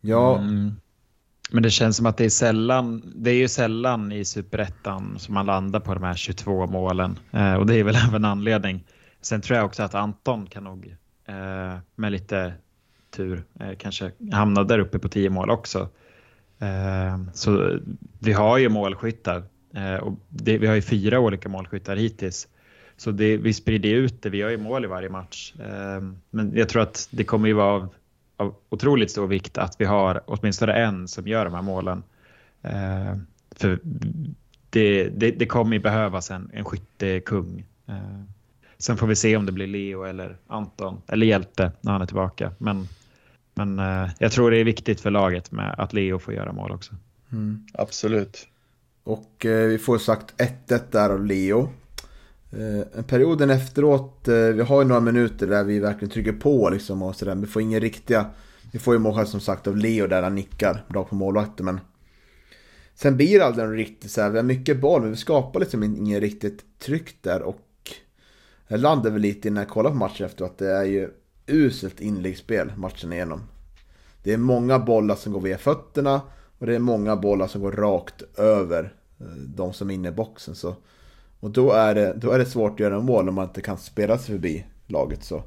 Ja. Mm. Men det känns som att det är sällan, det är ju sällan i superettan som man landar på de här 22 målen eh, och det är väl även anledning. Sen tror jag också att Anton kan nog eh, med lite tur eh, kanske hamna där uppe på 10 mål också. Eh, så vi har ju målskyttar eh, och det, vi har ju fyra olika målskyttar hittills. Så det, vi sprider ut det, vi gör ju mål i varje match. Eh, men jag tror att det kommer ju vara av av otroligt stor vikt att vi har åtminstone en som gör de här målen. Eh, för det, det, det kommer ju behövas en, en skyttekung. Eh, Sen får vi se om det blir Leo eller Anton eller Hjälte när han är tillbaka. Men, men eh, jag tror det är viktigt för laget med att Leo får göra mål också. Mm. Absolut. Och eh, vi får sagt 1-1 där av Leo. Eh, perioden efteråt, eh, vi har ju några minuter där vi verkligen trycker på liksom och sådär. Vi får inga riktiga, vi får ju mål som sagt av Leo där han nickar bra på målvakten men Sen blir det aldrig riktigt så här, vi har mycket boll men vi skapar liksom inget riktigt tryck där och jag landade väl lite när jag kollade på matchen efter att det är ju uselt inläggsspel matchen igenom. Det är många bollar som går via fötterna och det är många bollar som går rakt över eh, de som är inne i boxen. Så. Och då är, det, då är det svårt att göra mål om man inte kan spela sig förbi laget. Så.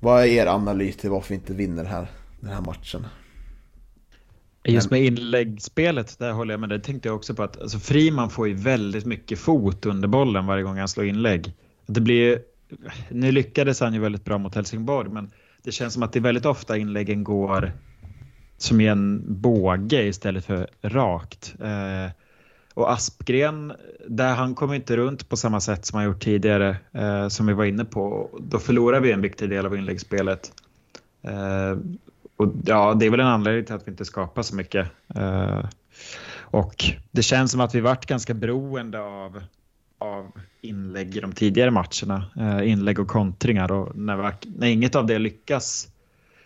Vad är er analys till varför vi inte vinner här, den här matchen? Just med inläggsspelet, där håller jag med. Det tänkte jag också på att alltså Friman får ju väldigt mycket fot under bollen varje gång han slår inlägg. Det blir, nu lyckades han ju väldigt bra mot Helsingborg, men det känns som att det väldigt ofta inläggen går som i en båge istället för rakt. Eh, och Aspgren, där han kommer inte runt på samma sätt som han gjort tidigare, eh, som vi var inne på. Då förlorar vi en viktig del av inläggsspelet. Eh, och ja, det är väl en anledning till att vi inte skapar så mycket. Eh, och det känns som att vi varit ganska beroende av, av inlägg i de tidigare matcherna. Eh, inlägg och kontringar och när, när inget av det lyckas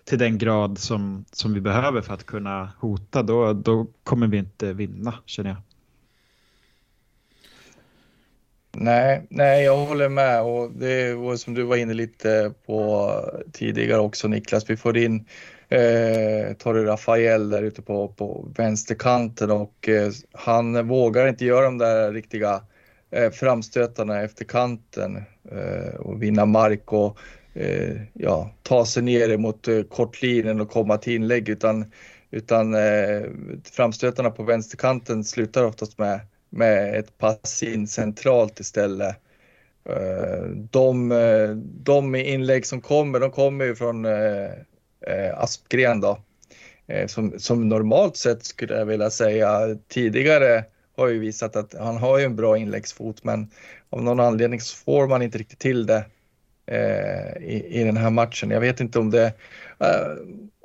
till den grad som, som vi behöver för att kunna hota, då, då kommer vi inte vinna känner jag. Nej, nej, jag håller med och det var som du var inne lite på tidigare också Niklas. Vi får in eh, Torre Rafael där ute på, på vänsterkanten och eh, han vågar inte göra de där riktiga eh, Eh, framstötarna efter kanten eh, och vinna mark och eh, ja, ta sig ner mot eh, kortlinjen och komma till inlägg utan, utan eh, framstötarna på vänsterkanten slutar oftast med, med ett pass in centralt istället. Eh, de, eh, de inlägg som kommer, de kommer ju från eh, Aspgren då. Som, som normalt sett skulle jag vilja säga tidigare har ju visat att han har ju en bra inläggsfot men av någon anledning så får man inte riktigt till det eh, i, i den här matchen. Jag vet inte om det eh,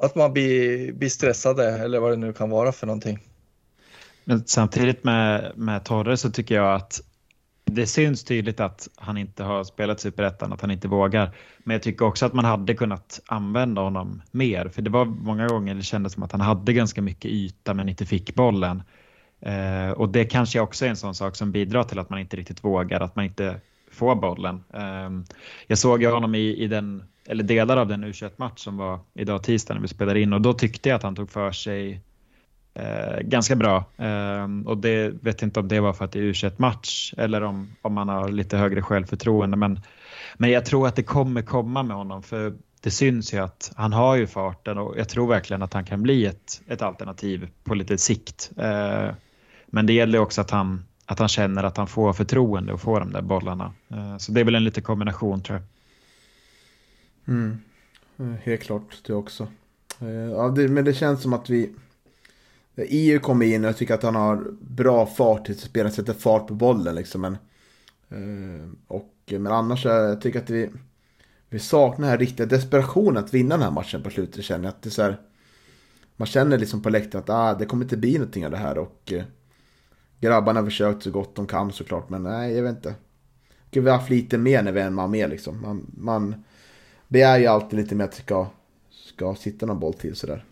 att man blir, blir stressade eller vad det nu kan vara för någonting. Men samtidigt med, med Torre så tycker jag att det syns tydligt att han inte har spelat Superettan, att han inte vågar. Men jag tycker också att man hade kunnat använda honom mer. För det var många gånger det kändes som att han hade ganska mycket yta men inte fick bollen. Eh, och det kanske också är en sån sak som bidrar till att man inte riktigt vågar, att man inte får bollen. Eh, jag såg ju honom i, i den, eller delar av den U21-match som var idag tisdag när vi spelade in och då tyckte jag att han tog för sig eh, ganska bra. Eh, och det vet inte om det var för att det är U21-match eller om, om man har lite högre självförtroende. Men, men jag tror att det kommer komma med honom för det syns ju att han har ju farten och jag tror verkligen att han kan bli ett, ett alternativ på lite sikt. Eh, men det gäller också att han, att han känner att han får förtroende och får de där bollarna. Eh, så det är väl en liten kombination tror jag. Mm. Eh, helt klart det också. Eh, ja, det, men det känns som att vi... EU kommer in och jag tycker att han har bra fart i spelet, sätter fart på bollen liksom. Men, och, men annars jag tycker att vi, vi saknar den här riktiga desperationen att vinna den här matchen på slutet känner jag. Att det är så här, man känner liksom på läktaren att ah, det kommer inte bli någonting av det här och Grabbarna har försökt så gott de kan såklart, men nej, jag vet inte. Vi har haft lite mer när vi är en man mer liksom. Man, man begär ju alltid lite mer att det ska, ska sitta någon boll till sådär.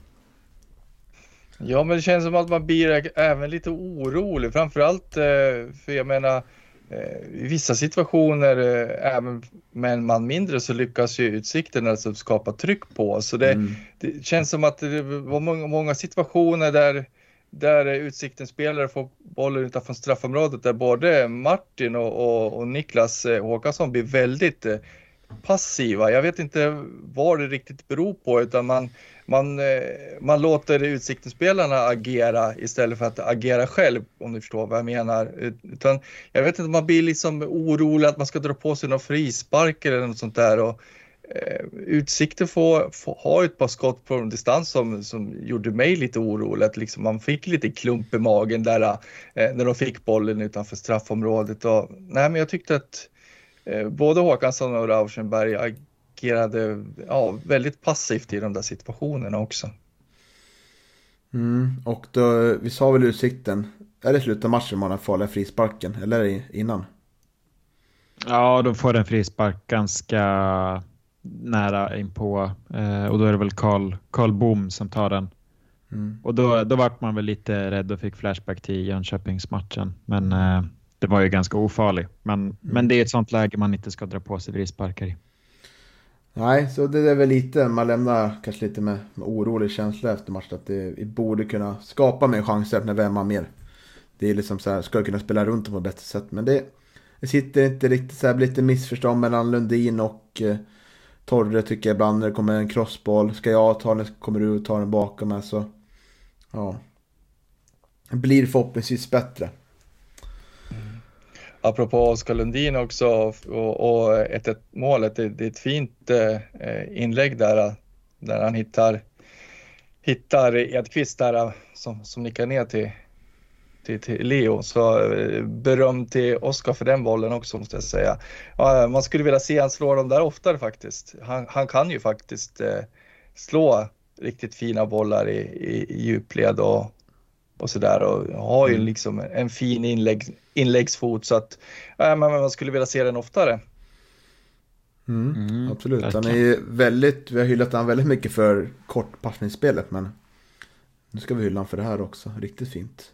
Ja, men det känns som att man blir även lite orolig, framförallt eh, för jag menar eh, i vissa situationer, eh, även med en man mindre, så lyckas ju Utsikten alltså skapa tryck på. Så det, mm. det känns som att det var många, många situationer där där Utsikten spelare får bollen utanför straffområdet där både Martin och, och, och Niklas eh, Håkansson blir väldigt eh, passiva. Jag vet inte vad det riktigt beror på utan man, man, eh, man låter Utsikten-spelarna agera istället för att agera själv om du förstår vad jag menar. Utan, jag vet inte, man blir liksom orolig att man ska dra på sig någon frispark eller något sånt där. Och, Eh, Utsikten får, får ha ett par skott på distans som, som gjorde mig lite orolig. Att liksom man fick lite klump i magen där eh, när de fick bollen utanför straffområdet. Och, nej, men jag tyckte att eh, både Håkansson och Rauschenberg agerade ja, väldigt passivt i de där situationerna också. Mm, och då, vi sa väl Utsikten är det slutet av matchen man har farliga frisparken? Eller innan? Ja, de får en frispark ganska nära inpå. Eh, och då är det väl Karl, Karl Boom som tar den. Mm. Och då, då vart man väl lite rädd och fick flashback till Jönköpingsmatchen. Men eh, det var ju ganska ofarlig. Men, mm. men det är ett sånt läge man inte ska dra på sig frisparkar i. Nej, så det är väl lite, man lämnar kanske lite med, med orolig känsla efter matchen. Att det, vi borde kunna skapa mer chanser när vi är mer. Det är liksom så här, ska kunna spela runt dem på ett bättre sätt. Men det, det sitter inte riktigt så här, lite missförstånd mellan Lundin och eh, Torre tycker jag ibland när det kommer en crossboll. Ska jag ta den, kommer du ta den bakom mig så... Ja. Blir förhoppningsvis bättre. Mm. Apropå Oskar Lundin också och, och 1-1 målet, det, det, är ett fint eh, inlägg där, där han hittar, hittar Edqvist där som, som nickar ner till, till, till Leo. Så eh, beröm till Oskar för den bollen också måste jag säga. Man skulle vilja se han slå dem där oftare faktiskt. Han, han kan ju faktiskt eh, slå riktigt fina bollar i, i, i djupled och, och sådär och har ju mm. liksom en fin inlägg, inläggsfot så att ja, man, man skulle vilja se den oftare. Mm, mm, absolut, han är ju väldigt, vi har hyllat honom väldigt mycket för kortpassningsspelet men nu ska vi hylla honom för det här också, riktigt fint.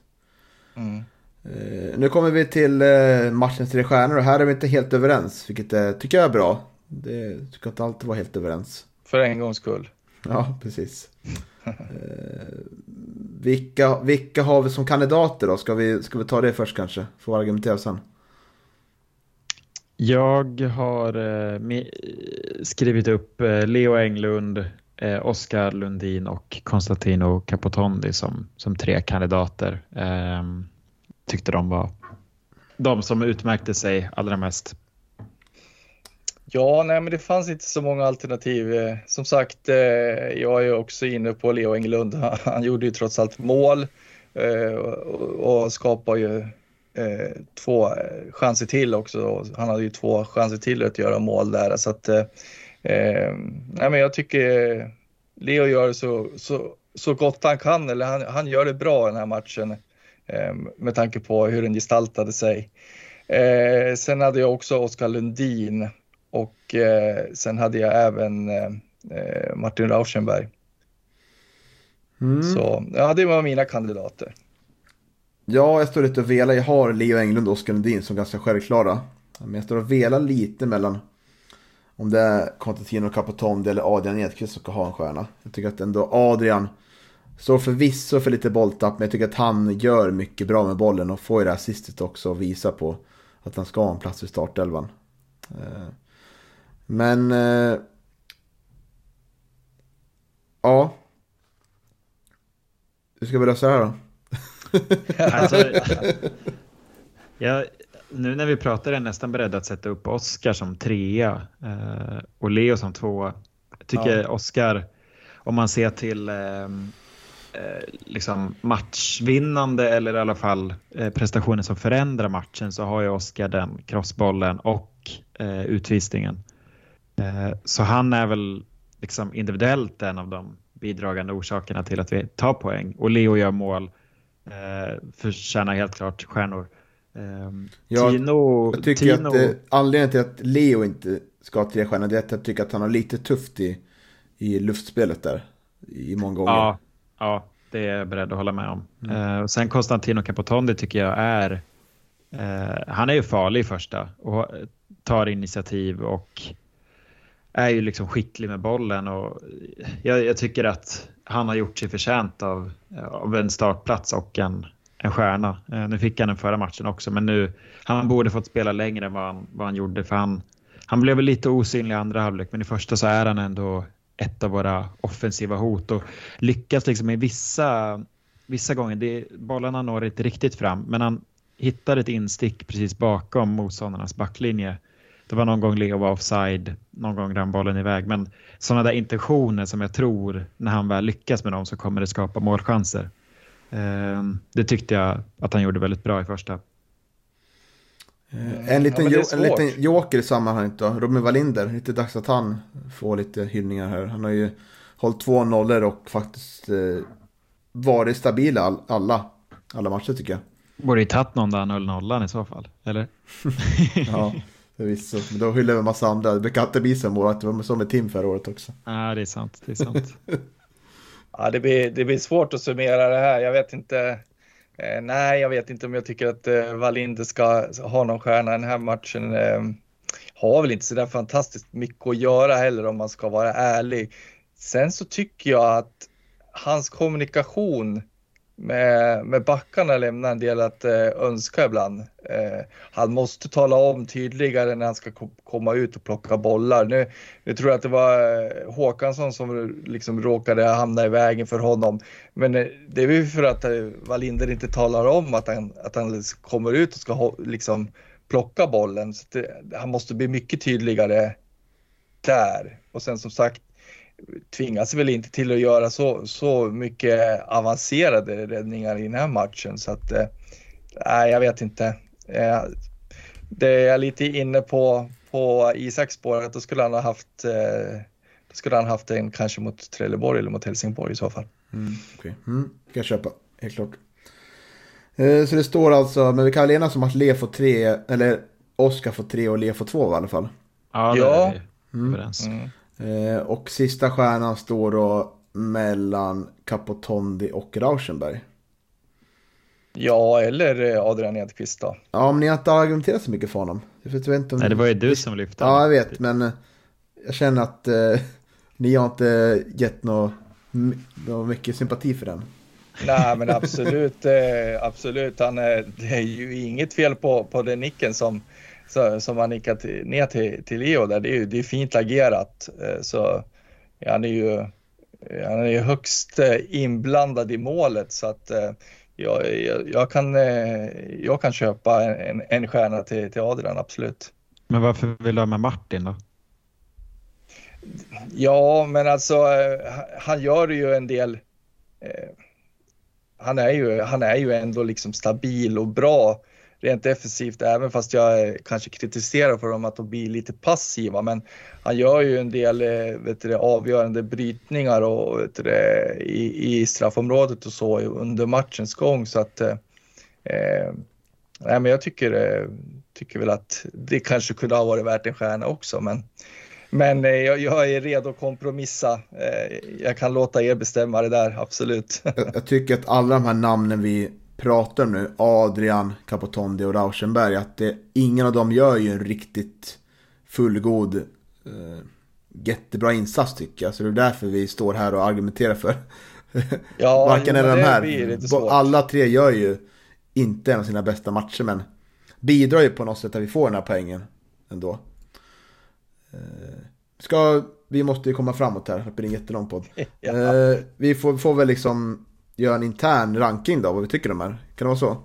Mm. Uh, nu kommer vi till uh, matchens tre stjärnor och här är vi inte helt överens, vilket uh, tycker jag är bra. Det ska inte alltid vara helt överens. För en gångs skull. Ja, precis. vilka, vilka har vi som kandidater då? Ska vi, ska vi ta det först kanske? Får argumentera sen. Jag har skrivit upp Leo Englund, eh, Oskar Lundin och Konstantino Capotondi som, som tre kandidater. Eh, tyckte de var de som utmärkte sig allra mest. Ja, nej, men det fanns inte så många alternativ. Eh, som sagt, eh, jag är också inne på Leo Englund. Han gjorde ju trots allt mål eh, och skapar ju eh, två chanser till också. Han hade ju två chanser till att göra mål där så att eh, Eh, nej, men jag tycker Leo gör så, så, så gott han kan, eller han, han gör det bra den här matchen eh, med tanke på hur den gestaltade sig. Eh, sen hade jag också Oskar Lundin och eh, sen hade jag även eh, eh, Martin Rauschenberg. Mm. Så ja, det var mina kandidater. Ja, jag står lite och velar. Jag har Leo Englund och Oskar Lundin som ganska självklara. Men jag står och velar lite mellan om det är Constantino Capotondi eller Adrian Edqvist som ska ha en stjärna. Jag tycker att ändå Adrian står förvisso för lite bolltapp, men jag tycker att han gör mycket bra med bollen och får ju det här assistet också och visa på att han ska ha en plats i startelvan. Eh, men... Eh, ja. Hur ska vi lösa det här då? alltså, jag, nu när vi pratar är jag nästan beredd att sätta upp Oskar som trea eh, och Leo som tvåa. Jag tycker ja. Oskar, om man ser till eh, eh, liksom matchvinnande eller i alla fall prestationer som förändrar matchen så har ju Oskar den crossbollen och utvisningen. Så han är väl liksom individuellt en av de bidragande orsakerna till att vi tar poäng och Leo gör mål. Eh, förtjänar helt klart stjärnor. Um, ja, Tino, jag tycker Tino... att eh, anledningen till att Leo inte ska ha tre stjärnor är att jag tycker att han har lite tufft i, i luftspelet där. I många gånger. Ja, ja, det är jag beredd att hålla med om. Mm. Uh, sen Konstantino Capotondi tycker jag är uh, han är ju farlig i första och tar initiativ och är ju liksom skicklig med bollen och jag, jag tycker att han har gjort sig förtjänt av, av en startplats och en, en stjärna. Eh, nu fick han den förra matchen också, men nu han borde fått spela längre än vad han, vad han gjorde. För han, han blev väl lite osynlig i andra halvlek, men i första så är han ändå ett av våra offensiva hot och lyckas liksom i vissa, vissa gånger. Det, bollarna når inte riktigt fram, men han hittar ett instick precis bakom motståndarnas backlinje. Det var någon gång Leo var offside, någon gång rann bollen iväg. Men sådana där intentioner som jag tror, när han väl lyckas med dem så kommer det skapa målchanser. Ehm, det tyckte jag att han gjorde väldigt bra i första. Eh, en liten, ja, en liten joker i sammanhanget då, Robin Wallinder. Lite dags att han får lite hyllningar här. Han har ju hållit två nollor och faktiskt eh, varit stabil all, alla, alla matcher tycker jag. Borde ju tagit någon där 0-0 i så fall, eller? ja, förvisso. Men då hyllar vi en massa andra. Det brukar alltid bli så att det var så med Tim förra året också. Ja, det är sant. Det är sant. ja, det blir, det blir svårt att summera det här. Jag vet inte. Eh, nej, jag vet inte om jag tycker att eh, Wallinder ska ha någon stjärna den här matchen. Eh, har väl inte så där fantastiskt mycket att göra heller om man ska vara ärlig. Sen så tycker jag att hans kommunikation med, med backarna lämnar en del att eh, önska ibland. Eh, han måste tala om tydligare när han ska komma ut och plocka bollar. Nu, nu tror jag att det var eh, Håkansson som liksom råkade hamna i vägen för honom. Men eh, det är ju för att eh, Wallinder inte talar om att han, att han liksom kommer ut och ska liksom plocka bollen. Så det, han måste bli mycket tydligare där. Och sen som sagt, tvingas väl inte till att göra så, så mycket avancerade räddningar i den här matchen. Så att, eh, nej, jag vet inte. Eh, det är jag lite inne på, på Isaks spår, att då skulle han ha haft eh, då skulle han haft en kanske mot Trelleborg eller mot Helsingborg i så fall. Mm, okay. mm, kan jag köpa, helt klart. Så det står alltså, men vi kan väl enas om att Le får tre, eller Oskar får tre och Le får två i alla fall. Ja, det är vi överens. Mm. Eh, och sista stjärnan står då mellan Capotondi och Rauschenberg. Ja, eller eh, Adrian Edqvist då. Ja, men ni har inte argumenterat så mycket för honom. Jag vet inte om Nej, det var ju du som lyfte Ja, jag vet, men eh, jag känner att eh, ni har inte gett något mycket sympati för den. Nej, men absolut, eh, absolut. Han, är, det är ju inget fel på, på den nicken som, så, som han nickat ner till, till Leo där. Det är ju det är fint agerat. Eh, så han är ju han är högst eh, inblandad i målet så att eh, jag, jag, jag kan, jag kan köpa en, en stjärna till, till Adrian, absolut. Men varför vill du ha med Martin då? Ja, men alltså han gör ju en del. Han är ju, han är ju ändå liksom stabil och bra rent defensivt, även fast jag kanske kritiserar för dem att de blir lite passiva. Men han gör ju en del eh, vet du, avgörande brytningar och, vet du, i, i straffområdet och så under matchens gång. Så att, eh, eh nej, men jag tycker, eh, tycker väl att det kanske kunde ha varit värt en stjärna också. Men, men jag, jag, är redo att kompromissa. Jag kan låta er bestämma det där, absolut. Jag, jag tycker att alla de här namnen vi pratar nu, Adrian, Capotondi och Rauschenberg, att det, ingen av dem gör ju en riktigt fullgod eh, jättebra insats tycker jag. Så det är därför vi står här och argumenterar för ja, varken eller de här. Alla tre gör ju inte en av sina bästa matcher men bidrar ju på något sätt att vi får den här poängen ändå. Eh, ska, vi måste ju komma framåt här, det blir en jättelång podd. ja. eh, vi får, får väl liksom göra en intern ranking då, vad vi tycker om här. Kan det vara så?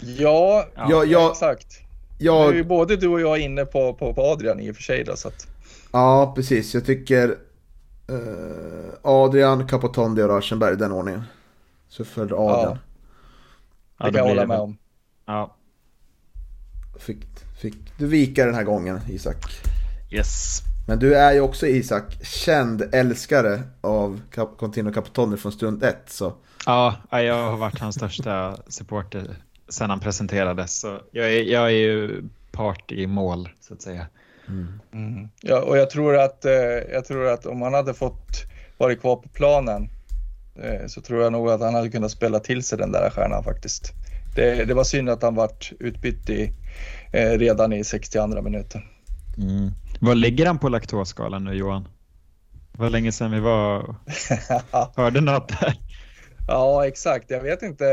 Ja, ja, ja exakt. Jag... Nu är både du och jag inne på, på, på Adrian i och för sig då, så att... Ja, precis. Jag tycker eh, Adrian, Capotondi och Rauschenberg, den ordningen. Så för Adrian. Ja, det kan jag hålla med om. Ja. Fick, fick du vika den här gången, Isak? Yes. Men du är ju också Isak, känd älskare av Contino Capitone från stund ett. Så. Ja, jag har varit hans största supporter sedan han presenterades. Så jag är, jag är ju part i mål, så att säga. Mm. Mm. Ja, och jag tror, att, eh, jag tror att om han hade fått vara kvar på planen eh, så tror jag nog att han hade kunnat spela till sig den där stjärnan faktiskt. Det, det var synd att han vart utbytt i, eh, redan i 62 minuten. Mm. Vad ligger han på laktosskalan nu Johan? Vad länge sedan vi var hörde något där. Ja exakt, jag vet inte.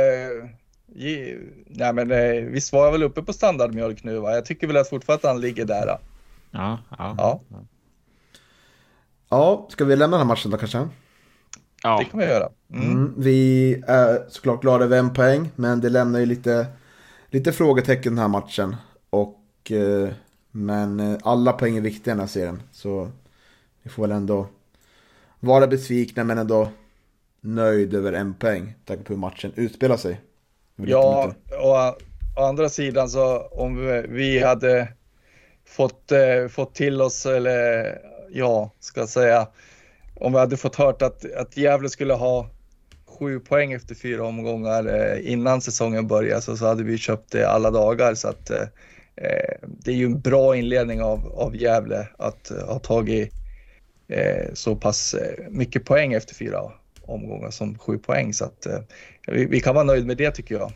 Nej men eh, visst var jag väl uppe på standardmjölk nu va? Jag tycker väl att fortfarande han ligger där. Då. Ja, ja. Ja. ja, ska vi lämna den här matchen då kanske? Ja. Det kan vi göra. Mm. Mm, vi är såklart glada över en poäng, men det lämnar ju lite, lite frågetecken den här matchen. Och eh, men eh, alla poäng är viktiga i den här serien. Så vi får väl ändå vara besvikna men ändå nöjd över en poäng. Tack på hur matchen utspelar sig. Ja, och å andra sidan så om vi hade fått, eh, fått till oss, eller ja, ska jag säga, om vi hade fått hört att, att Gävle skulle ha sju poäng efter fyra omgångar eh, innan säsongen började så, så hade vi köpt det alla dagar så att eh, det är ju en bra inledning av, av Gävle att ha tagit så pass mycket poäng efter fyra omgångar som sju poäng så att vi, vi kan vara nöjda med det tycker jag.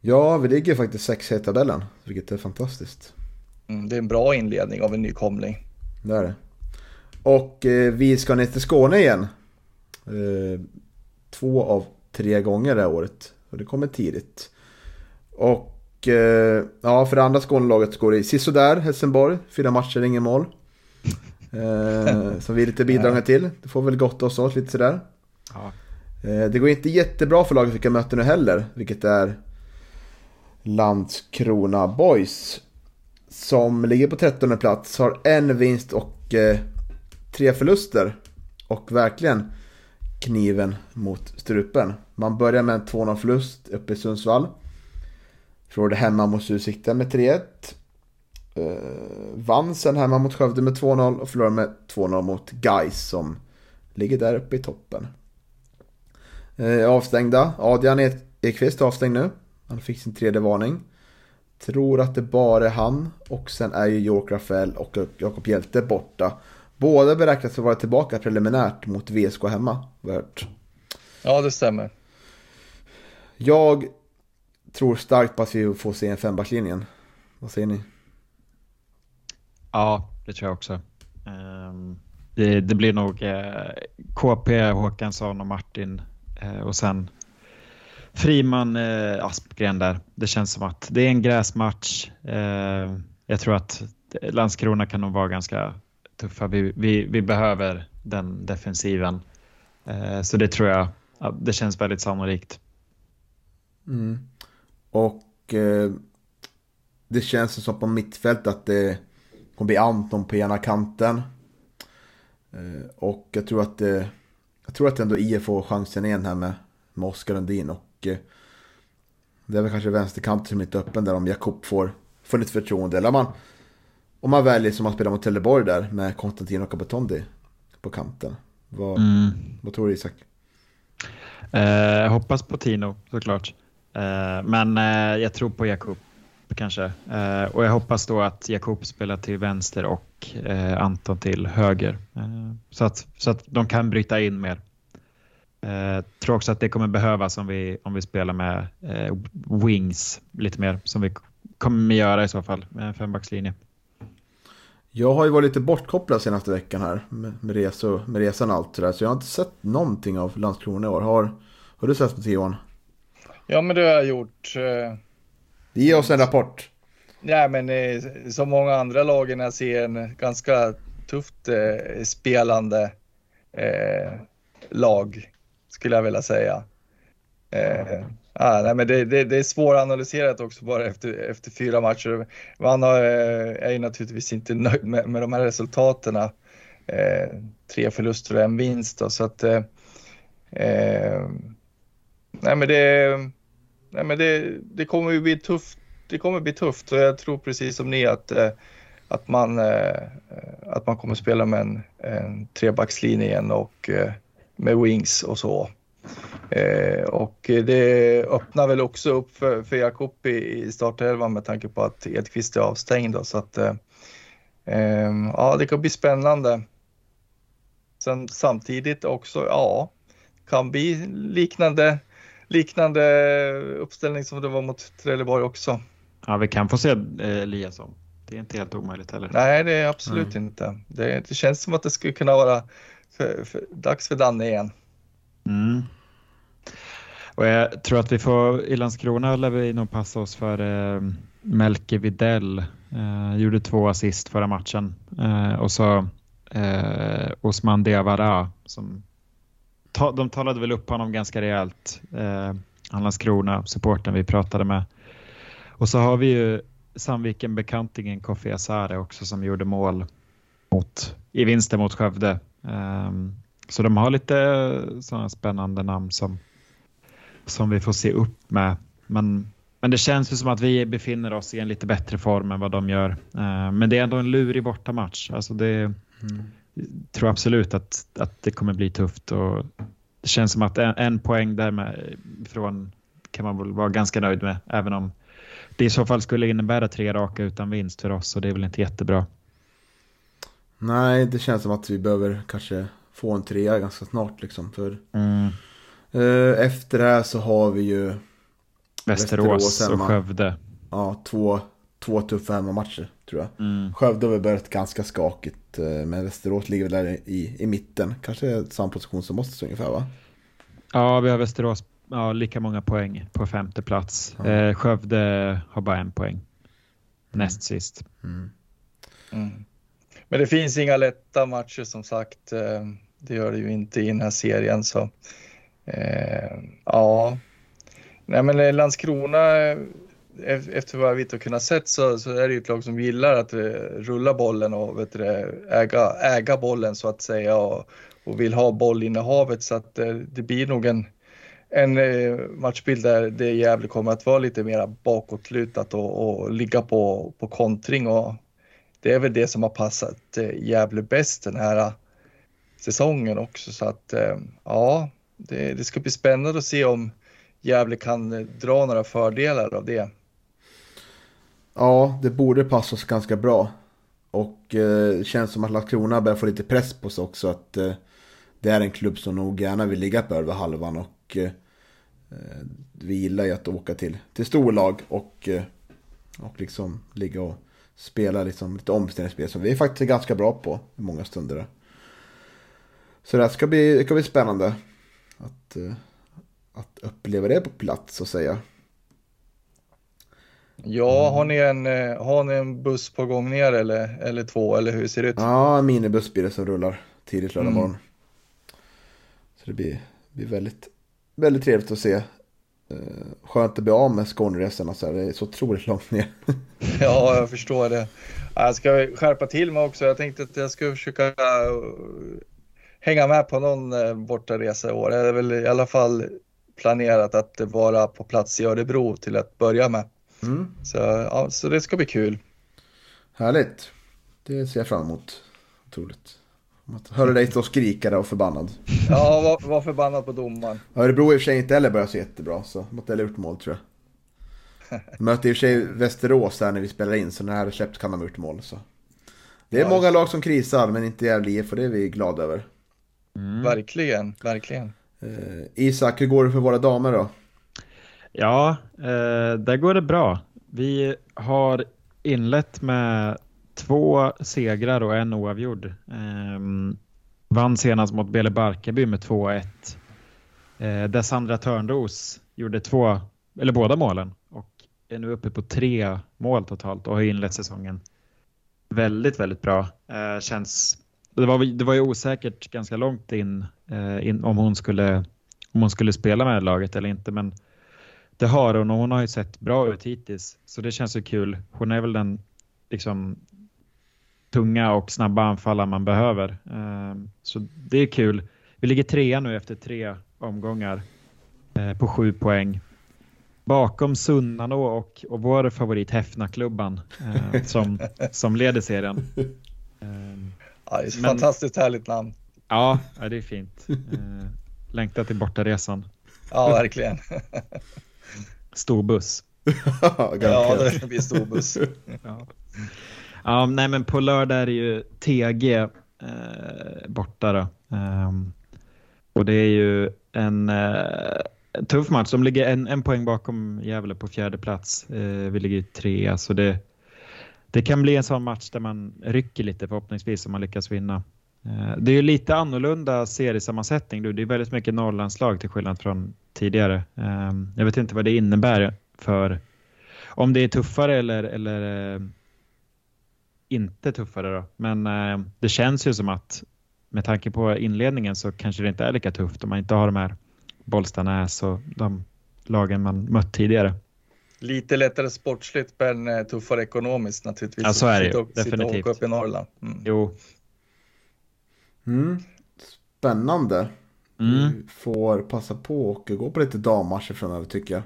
Ja, vi ligger faktiskt sexa i tabellen, vilket är fantastiskt. Mm, det är en bra inledning av en nykomling. Det är det. Och eh, vi ska ner till Skåne igen. Eh, två av tre gånger det här året. Och det kommer tidigt. Och eh, ja, för det andra Skånelaget går det sisådär, Helsingborg. Fyra matcher, ingen mål. Eh, som vi är lite bidragande till. Det får väl gott oss åt lite sådär. Ja. Eh, det går inte jättebra för laget vi kan möta nu heller. Vilket är Landskrona Boys. Som ligger på 13 plats, har en vinst och eh, tre förluster. Och verkligen kniven mot strupen. Man börjar med en 2-0 förlust uppe i Sundsvall. Förlorade hemma mot Utsikten med 3-1. Uh, vann sen hemma mot Skövde med 2-0 och förlorade med 2-0 mot Gais som ligger där uppe i toppen. Uh, avstängda. Adrian Ekqvist är avstängd nu. Han fick sin tredje varning. Tror att det bara är han och sen är ju York Rafael och Jakob Hjälte borta. Båda beräknas vara tillbaka preliminärt mot VSK hemma. Värt. Ja, det stämmer. Jag tror starkt på att vi får se en fembackslinjen. Vad säger ni? Ja, det tror jag också. Um, det, det, blir nog eh, KP, Håkansson och Martin eh, och sen Friman eh, Aspgren där. Det känns som att det är en gräsmatch. Eh, jag tror att Landskrona kan nog vara ganska tuffa. Vi, vi, vi behöver den defensiven. Så det tror jag, det känns väldigt sannolikt. Mm. Och eh, det känns som på mittfält att det kommer bli Anton på ena kanten. Eh, och jag tror att det, jag tror att ändå IF får chansen igen här med, med Oskar Lundin. Och eh, det är väl kanske vänsterkanten som är lite öppen där om Jakob får, får lite förtroende. Eller man, om man väljer som att spela mot Trelleborg där med Konstantin och Kabatondi på kanten. Vad, mm. vad tror du Isak? Eh, hoppas på Tino såklart. Eh, men eh, jag tror på Jakob kanske. Eh, och jag hoppas då att Jakob spelar till vänster och eh, Anton till höger. Eh, så, att, så att de kan bryta in mer. Eh, tror också att det kommer behövas om vi, om vi spelar med eh, wings lite mer som vi kommer göra i så fall med en fembackslinje. Jag har ju varit lite bortkopplad senaste veckan här med, med, resor, med resan och allt sådär. Så jag har inte sett någonting av Landskrona i år. Har, har du sett något Johan? Ja men det har jag gjort. Eh, Ge oss en rapport. Ja men eh, som många andra lagen jag ser en ganska tufft eh, spelande eh, lag skulle jag vilja säga. Ah, nej, men det, det, det är svåranalyserat också bara efter, efter fyra matcher. Man har, är ju naturligtvis inte nöjd med, med de här resultaten. Tre förluster och en vinst. Då, så att, nej, men det, nej, men det, det kommer ju bli tufft. Det kommer bli tufft och jag tror precis som ni att, eh, att, man, eh, eh, att man kommer spela med en, en trebackslinje igen och med wings och så. Eh, och det öppnar väl också upp för, för Jakob i, i startelvan med tanke på att Edqvist är avstängd. Då, så att, eh, ehm, ja, det kan bli spännande. Sen samtidigt också, ja, kan bli liknande, liknande uppställning som det var mot Trelleborg också. Ja, vi kan få se eh, Eliasson. Det är inte helt omöjligt heller. Nej, det är absolut mm. inte. Det, det, känns som att det skulle kunna vara för, för, dags för Danne igen. Mm. Och jag tror att vi får, i Landskrona lär vi nog passa oss för eh, Melke Videll. Eh, gjorde två assist förra matchen. Eh, och så eh, Osman Diawara som ta, de talade väl upp honom ganska rejält. Eh, Landskrona, supporten vi pratade med. Och så har vi ju Sandviken-bekantingen Kofi Asare också som gjorde mål mot, i vinsten mot Skövde. Um, så de har lite sådana spännande namn som som vi får se upp med. Men, men det känns ju som att vi befinner oss i en lite bättre form än vad de gör. Eh, men det är ändå en lurig bortamatch. Alltså det, mm. Tror absolut att, att det kommer bli tufft och det känns som att en, en poäng därifrån kan man väl vara ganska nöjd med, även om det i så fall skulle innebära tre raka utan vinst för oss och det är väl inte jättebra. Nej, det känns som att vi behöver kanske få en trea ganska snart liksom. För mm. eh, efter det här så har vi ju Västerås, Västerås och Skövde. Ja, två, två tuffa hemmamatcher tror jag. Mm. Skövde har väl börjat ganska skakigt, eh, men Västerås ligger väl där i, i mitten. Kanske samma position som oss ungefär va? Ja, vi har Västerås ja, lika många poäng på femte plats. Ja. Eh, Skövde har bara en poäng. Näst sist. Mm. Mm. Men det finns inga lätta matcher som sagt. Eh, det gör det ju inte i den här serien. Så eh, ja, nej men Landskrona efter vad vi har kunnat sett så, så är det ju ett lag som gillar att eh, rulla bollen och vet du, äga, äga bollen så att säga och, och vill ha bollinnehavet så att eh, det blir nog en, en eh, matchbild där det Gävle kommer att vara lite mer bakåtlutat och, och ligga på, på kontring och det är väl det som har passat Gävle bäst den här säsongen också. Så att ja, det, det ska bli spännande att se om Gävle kan dra några fördelar av det. Ja, det borde passa oss ganska bra. Och eh, känns som att Landskrona börjar få lite press på sig också. Att eh, det är en klubb som nog gärna vill ligga på över halvan. Och eh, eh vi gillar ju att åka till, till storlag och, eh, och liksom ligga och spela liksom lite omställningsspel som vi är faktiskt ganska bra på i många stunder. Så det ska bli, det ska bli spännande att, eh, att uppleva det på plats så att säga. Ja, har ni, en, eh, har ni en buss på gång ner eller, eller två eller hur ser det ut? Ja, en minibuss blir det som rullar tidigt lördag mm. morgon. Så det blir, blir väldigt, väldigt trevligt att se Eh, skönt att bli av med Skåneresorna så här. Det är så otroligt långt ner. ja, jag förstår det. Jag ska skärpa till mig också. Jag tänkte att jag ska försöka eh, hänga med på någon bortaresa i år. Jag är väl i alla fall planerat att vara på plats i Örebro till att börja med. Mm. Så, ja, så det ska bli kul. Härligt. Det ser jag fram emot. Otroligt. Hörde dig stå och skrika där och förbannad. Ja, var, var förbannad på domaren. Örebro i och för sig inte heller börjat så jättebra, så måtte ha gjort mål tror jag. Möter i och för sig Västerås här när vi spelar in, så när det här är släppt kan de ha gjort mål. Så. Det är ja, många lag som krisar, men inte Gävle IF och det är vi glada över. Mm. Verkligen, verkligen. Eh, Isak, hur går det för våra damer då? Ja, eh, där går det bra. Vi har inlett med två segrar och en oavgjord. Eh, vann senast mot Bele Barkarby med 2-1. Eh, där Sandra Törnros gjorde två, eller båda målen och är nu uppe på tre mål totalt och har inlett säsongen väldigt, väldigt bra. Eh, känns, det, var, det var ju osäkert ganska långt in, eh, in om, hon skulle, om hon skulle spela med laget eller inte, men det har hon och hon har ju sett bra ut hittills, så det känns ju kul. Hon är väl den liksom tunga och snabba anfallare man behöver. Ehm, så det är kul. Vi ligger trea nu efter tre omgångar eh, på sju poäng. Bakom Sunnanå och, och vår favorit Häfnaklubban eh, som, som leder serien. Ehm, ja, det är ett Men, fantastiskt härligt namn. Ja, det är fint. Eh, längtar till bortaresan. Ja, verkligen. Storbuss. ja, det blir storbuss. ja. Ja, nej men på lördag är det ju TG eh, borta då. Um, och det är ju en, eh, tuff match. De ligger en, en poäng bakom Gävle på fjärde plats. Eh, vi ligger trea, så det, det kan bli en sån match där man rycker lite förhoppningsvis om man lyckas vinna. Eh, det är ju lite annorlunda seriesammansättning. Det är väldigt mycket Norrlandslag till skillnad från tidigare. Ehm, jag vet inte vad det innebär för om det är tuffare eller, eller eh, inte tuffare då. Men eh, det känns ju som att med tanke på inledningen så kanske det inte är lika tufft om man inte har de här Bollstanäs och de lagen man mött tidigare. Lite lättare sportsligt men tuffare ekonomiskt naturligtvis. Ja, så är det ju. Definitivt. Sitta och upp i Norrland. Mm. Jo. Mm. Spännande. Mm. Får passa på och gå på lite dammatcher framöver tycker jag.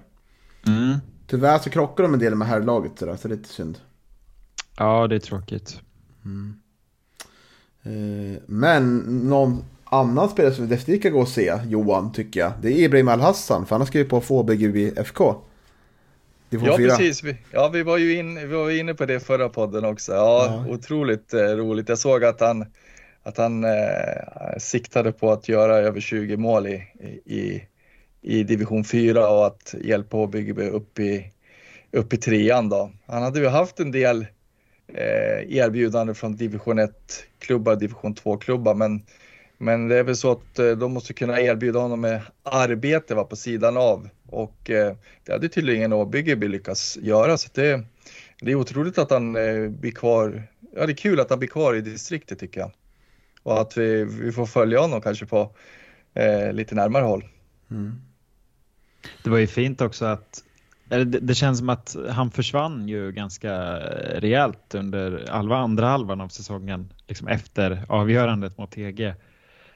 Mm. Tyvärr så krockar de en del med herrlaget så det är lite synd. Ja, det är tråkigt. Mm. Eh, men någon annan spelare som vi definitivt kan gå och se, Johan, tycker jag. Det är Ibrahim Al-Hassan, för han har skrivit på FHBGB FK. Ja, 4. precis. Vi, ja, vi var ju in, vi var inne på det förra podden också. Ja, ja. Otroligt eh, roligt. Jag såg att han, att han eh, siktade på att göra över 20 mål i, i, i division 4 och att hjälpa HBGB upp i, upp i trean. Då. Han hade ju haft en del eh, erbjudanden från division 1-klubbar, division 2-klubbar, men men det är väl så att eh, de måste kunna erbjuda honom med arbete va, på sidan av och eh, det hade tydligen Åbyggeby lyckats göra så det, det är otroligt att han eh, blir kvar. Ja, det är kul att han blir kvar i distriktet tycker jag och att vi, vi får följa honom kanske på eh, lite närmare håll. Mm. Det var ju fint också att det, det känns som att han försvann ju ganska rejält under halva, andra halvan av säsongen, liksom efter avgörandet mot TG.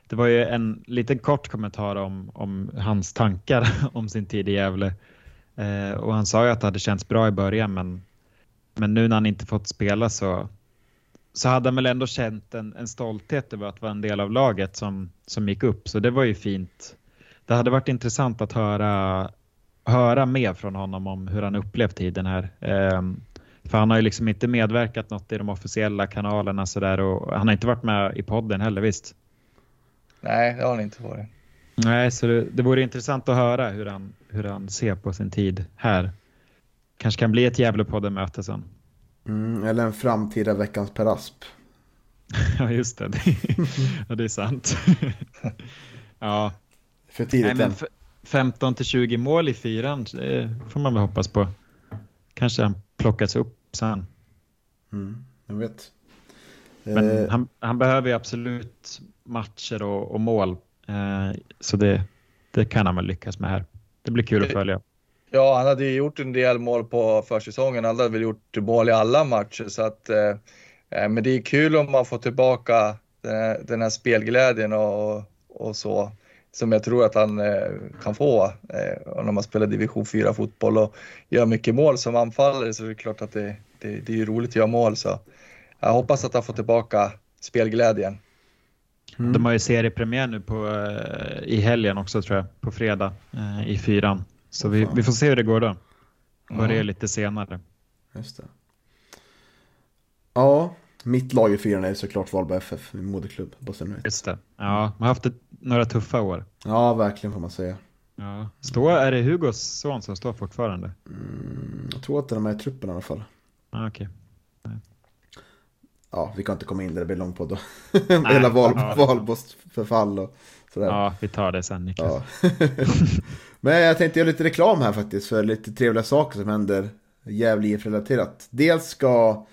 Det var ju en liten kort kommentar om, om hans tankar om sin tid i Gävle. Eh, och han sa ju att det hade känts bra i början men, men nu när han inte fått spela så, så hade han väl ändå känt en, en stolthet över att vara en del av laget som, som gick upp. Så det var ju fint. Det hade varit intressant att höra, höra mer från honom om hur han upplevt tiden här. Eh, för han har ju liksom inte medverkat något i de officiella kanalerna sådär och han har inte varit med i podden heller visst. Nej, det har han inte varit. Nej, så det, det vore intressant att höra hur han, hur han ser på sin tid här. Kanske kan bli ett Gävlepodden-möte sen. Mm, eller en framtida Veckans Per Asp. ja, just det. ja, det är sant. ja. För tidigt Nej, men 15 till 20 mål i fyran, det får man väl hoppas på. Kanske han plockas upp sen. Mm, jag vet. Men eh. han, han behöver ju absolut matcher och, och mål. Eh, så det, det kan han väl lyckas med här. Det blir kul att följa. Ja, han hade ju gjort en del mål på försäsongen. Han hade väl gjort mål i alla matcher så att eh, eh men det är kul om man får tillbaka den här, den här spelglädjen och, och så som jag tror att han eh, kan få eh, när man spelar division 4 fotboll och gör mycket mål som anfallare så är det klart att det, det, det är roligt att göra mål så jag hoppas att han får tillbaka spelglädjen. Mm. De har ju seriepremiär nu på, uh, i helgen också tror jag, på fredag i fyran. Så vi, vi, får se hur det går då. Börjar mm. lite senare. Just det. Ja, mitt lag i fyran är såklart Valbo FF, min moderklubb. Just det. Ja, man har haft ett, några tuffa år. Ja, verkligen får man säga. Ja. Stå, är det Hugos son som står fortfarande? Mm, jag tror att de är i truppen i alla fall. Ah, okay ja, vi kan inte komma in där, det blir lång podd då. Hela val, ja. Valbos förfall och sådär. Ja, vi tar det sen Niklas. Ja. Men jag tänkte göra lite reklam här faktiskt för lite trevliga saker som händer Gävle IF-relaterat. Dels ska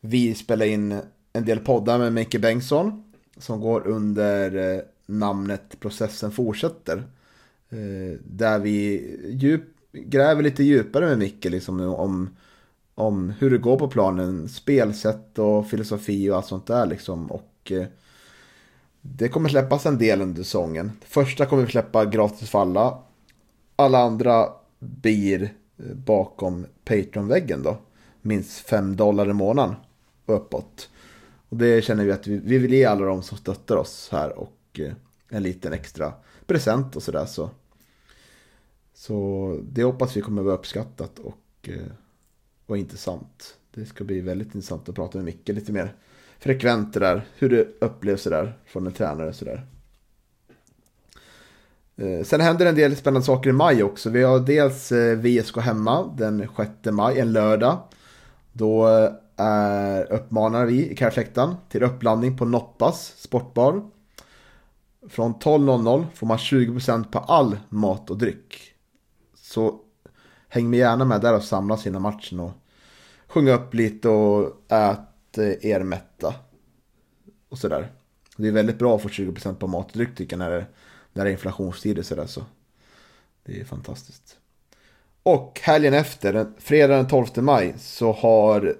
vi spela in en del poddar med Micke Bengtsson som går under eh, namnet Processen fortsätter. Eh, där vi djup, gräver lite djupare med Micke liksom om om hur det går på planen, spelsätt och filosofi och allt sånt där liksom. Och eh, det kommer släppas en del under säsongen. Första kommer vi släppa gratis för alla. Alla andra blir eh, bakom Patreon-väggen då. Minst 5 dollar i månaden och uppåt. Och det känner vi att vi, vi vill ge alla de som stöttar oss här och eh, en liten extra present och sådär så. Så det hoppas vi kommer vara uppskattat och eh, var intressant. Det ska bli väldigt intressant att prata med Micke lite mer frekvent det där. Hur det upplevs det där från en tränare sådär. Eh, sen händer en del spännande saker i maj också. Vi har dels eh, VSK hemma den 6 maj, en lördag. Då eh, är, uppmanar vi i Kärrfläktan till upplandning på Noppas sportbar. Från 12.00 får man 20% på all mat och dryck. Så häng med gärna med där och samla sina matchen och sjunga upp lite och ät eh, er mätta. Och sådär. Det är väldigt bra att få 20% på mat och dryck tycker jag när det, när det är inflationstider sådär så. Det är fantastiskt. Och helgen efter, fredag den 12 maj, så har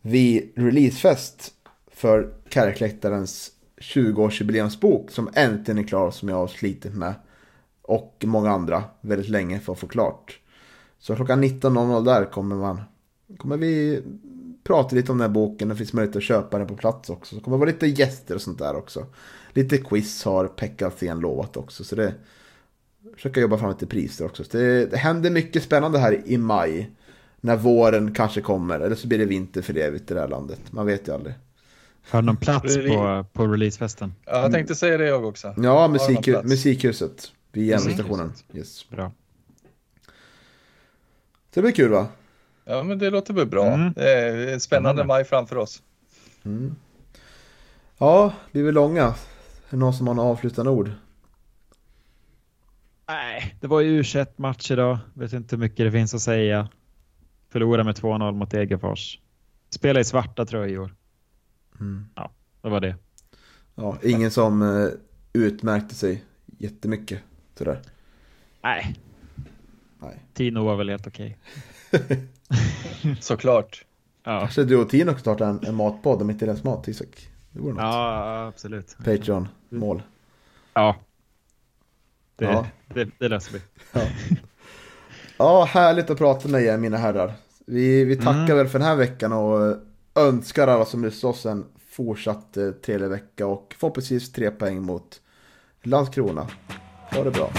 vi releasefest för Kärrekläktarens 20-årsjubileumsbok som äntligen är klar som jag har slitit med. Och många andra väldigt länge för att få klart. Så klockan 19.00 där kommer man kommer vi prata lite om den här boken. Det finns möjlighet att köpa den på plats också. Så kommer det vara lite gäster och sånt där också. Lite quiz har Pekka Alsen lovat också. Så det försöka jobba fram lite priser också. Så det, det händer mycket spännande här i maj. När våren kanske kommer. Eller så blir det vinter för evigt i det här landet. Man vet ju aldrig. Har någon plats på, på releasefesten? Ja, jag tänkte säga det jag också. Ja, musik, musikhuset. Vid järnvägsstationen. Yes. Bra. Det blir kul va? Ja, men det låter väl bra. Mm. Det är en spännande Spännande. maj framför oss. Ja, vi är långa. Är det någon som har några avslutande ord? Nej, det var ju u match idag. Vet inte hur mycket det finns att säga. Förlora med 2-0 mot Degerfors. Spela i svarta tröjor. Mm. Ja, det var det. Ja, ingen som eh, utmärkte sig jättemycket. Sådär. Nej, Nej. Tino var väl helt okej. Såklart. Ja. Kanske du och Tino kan starta en, en matpodd om inte deras mat, Isak. Det vore något. ja, absolut. Patreon-mål. Ja. Det, Ja. Det, det löser vi. Ja, härligt att prata med er mina herrar. Vi, vi tackar Mm. väl för den här veckan och önskar alla som lyssnar oss en fortsatt eh, trevlig vecka och förhoppningsvis tre poäng mot Landskrona. Ha det bra.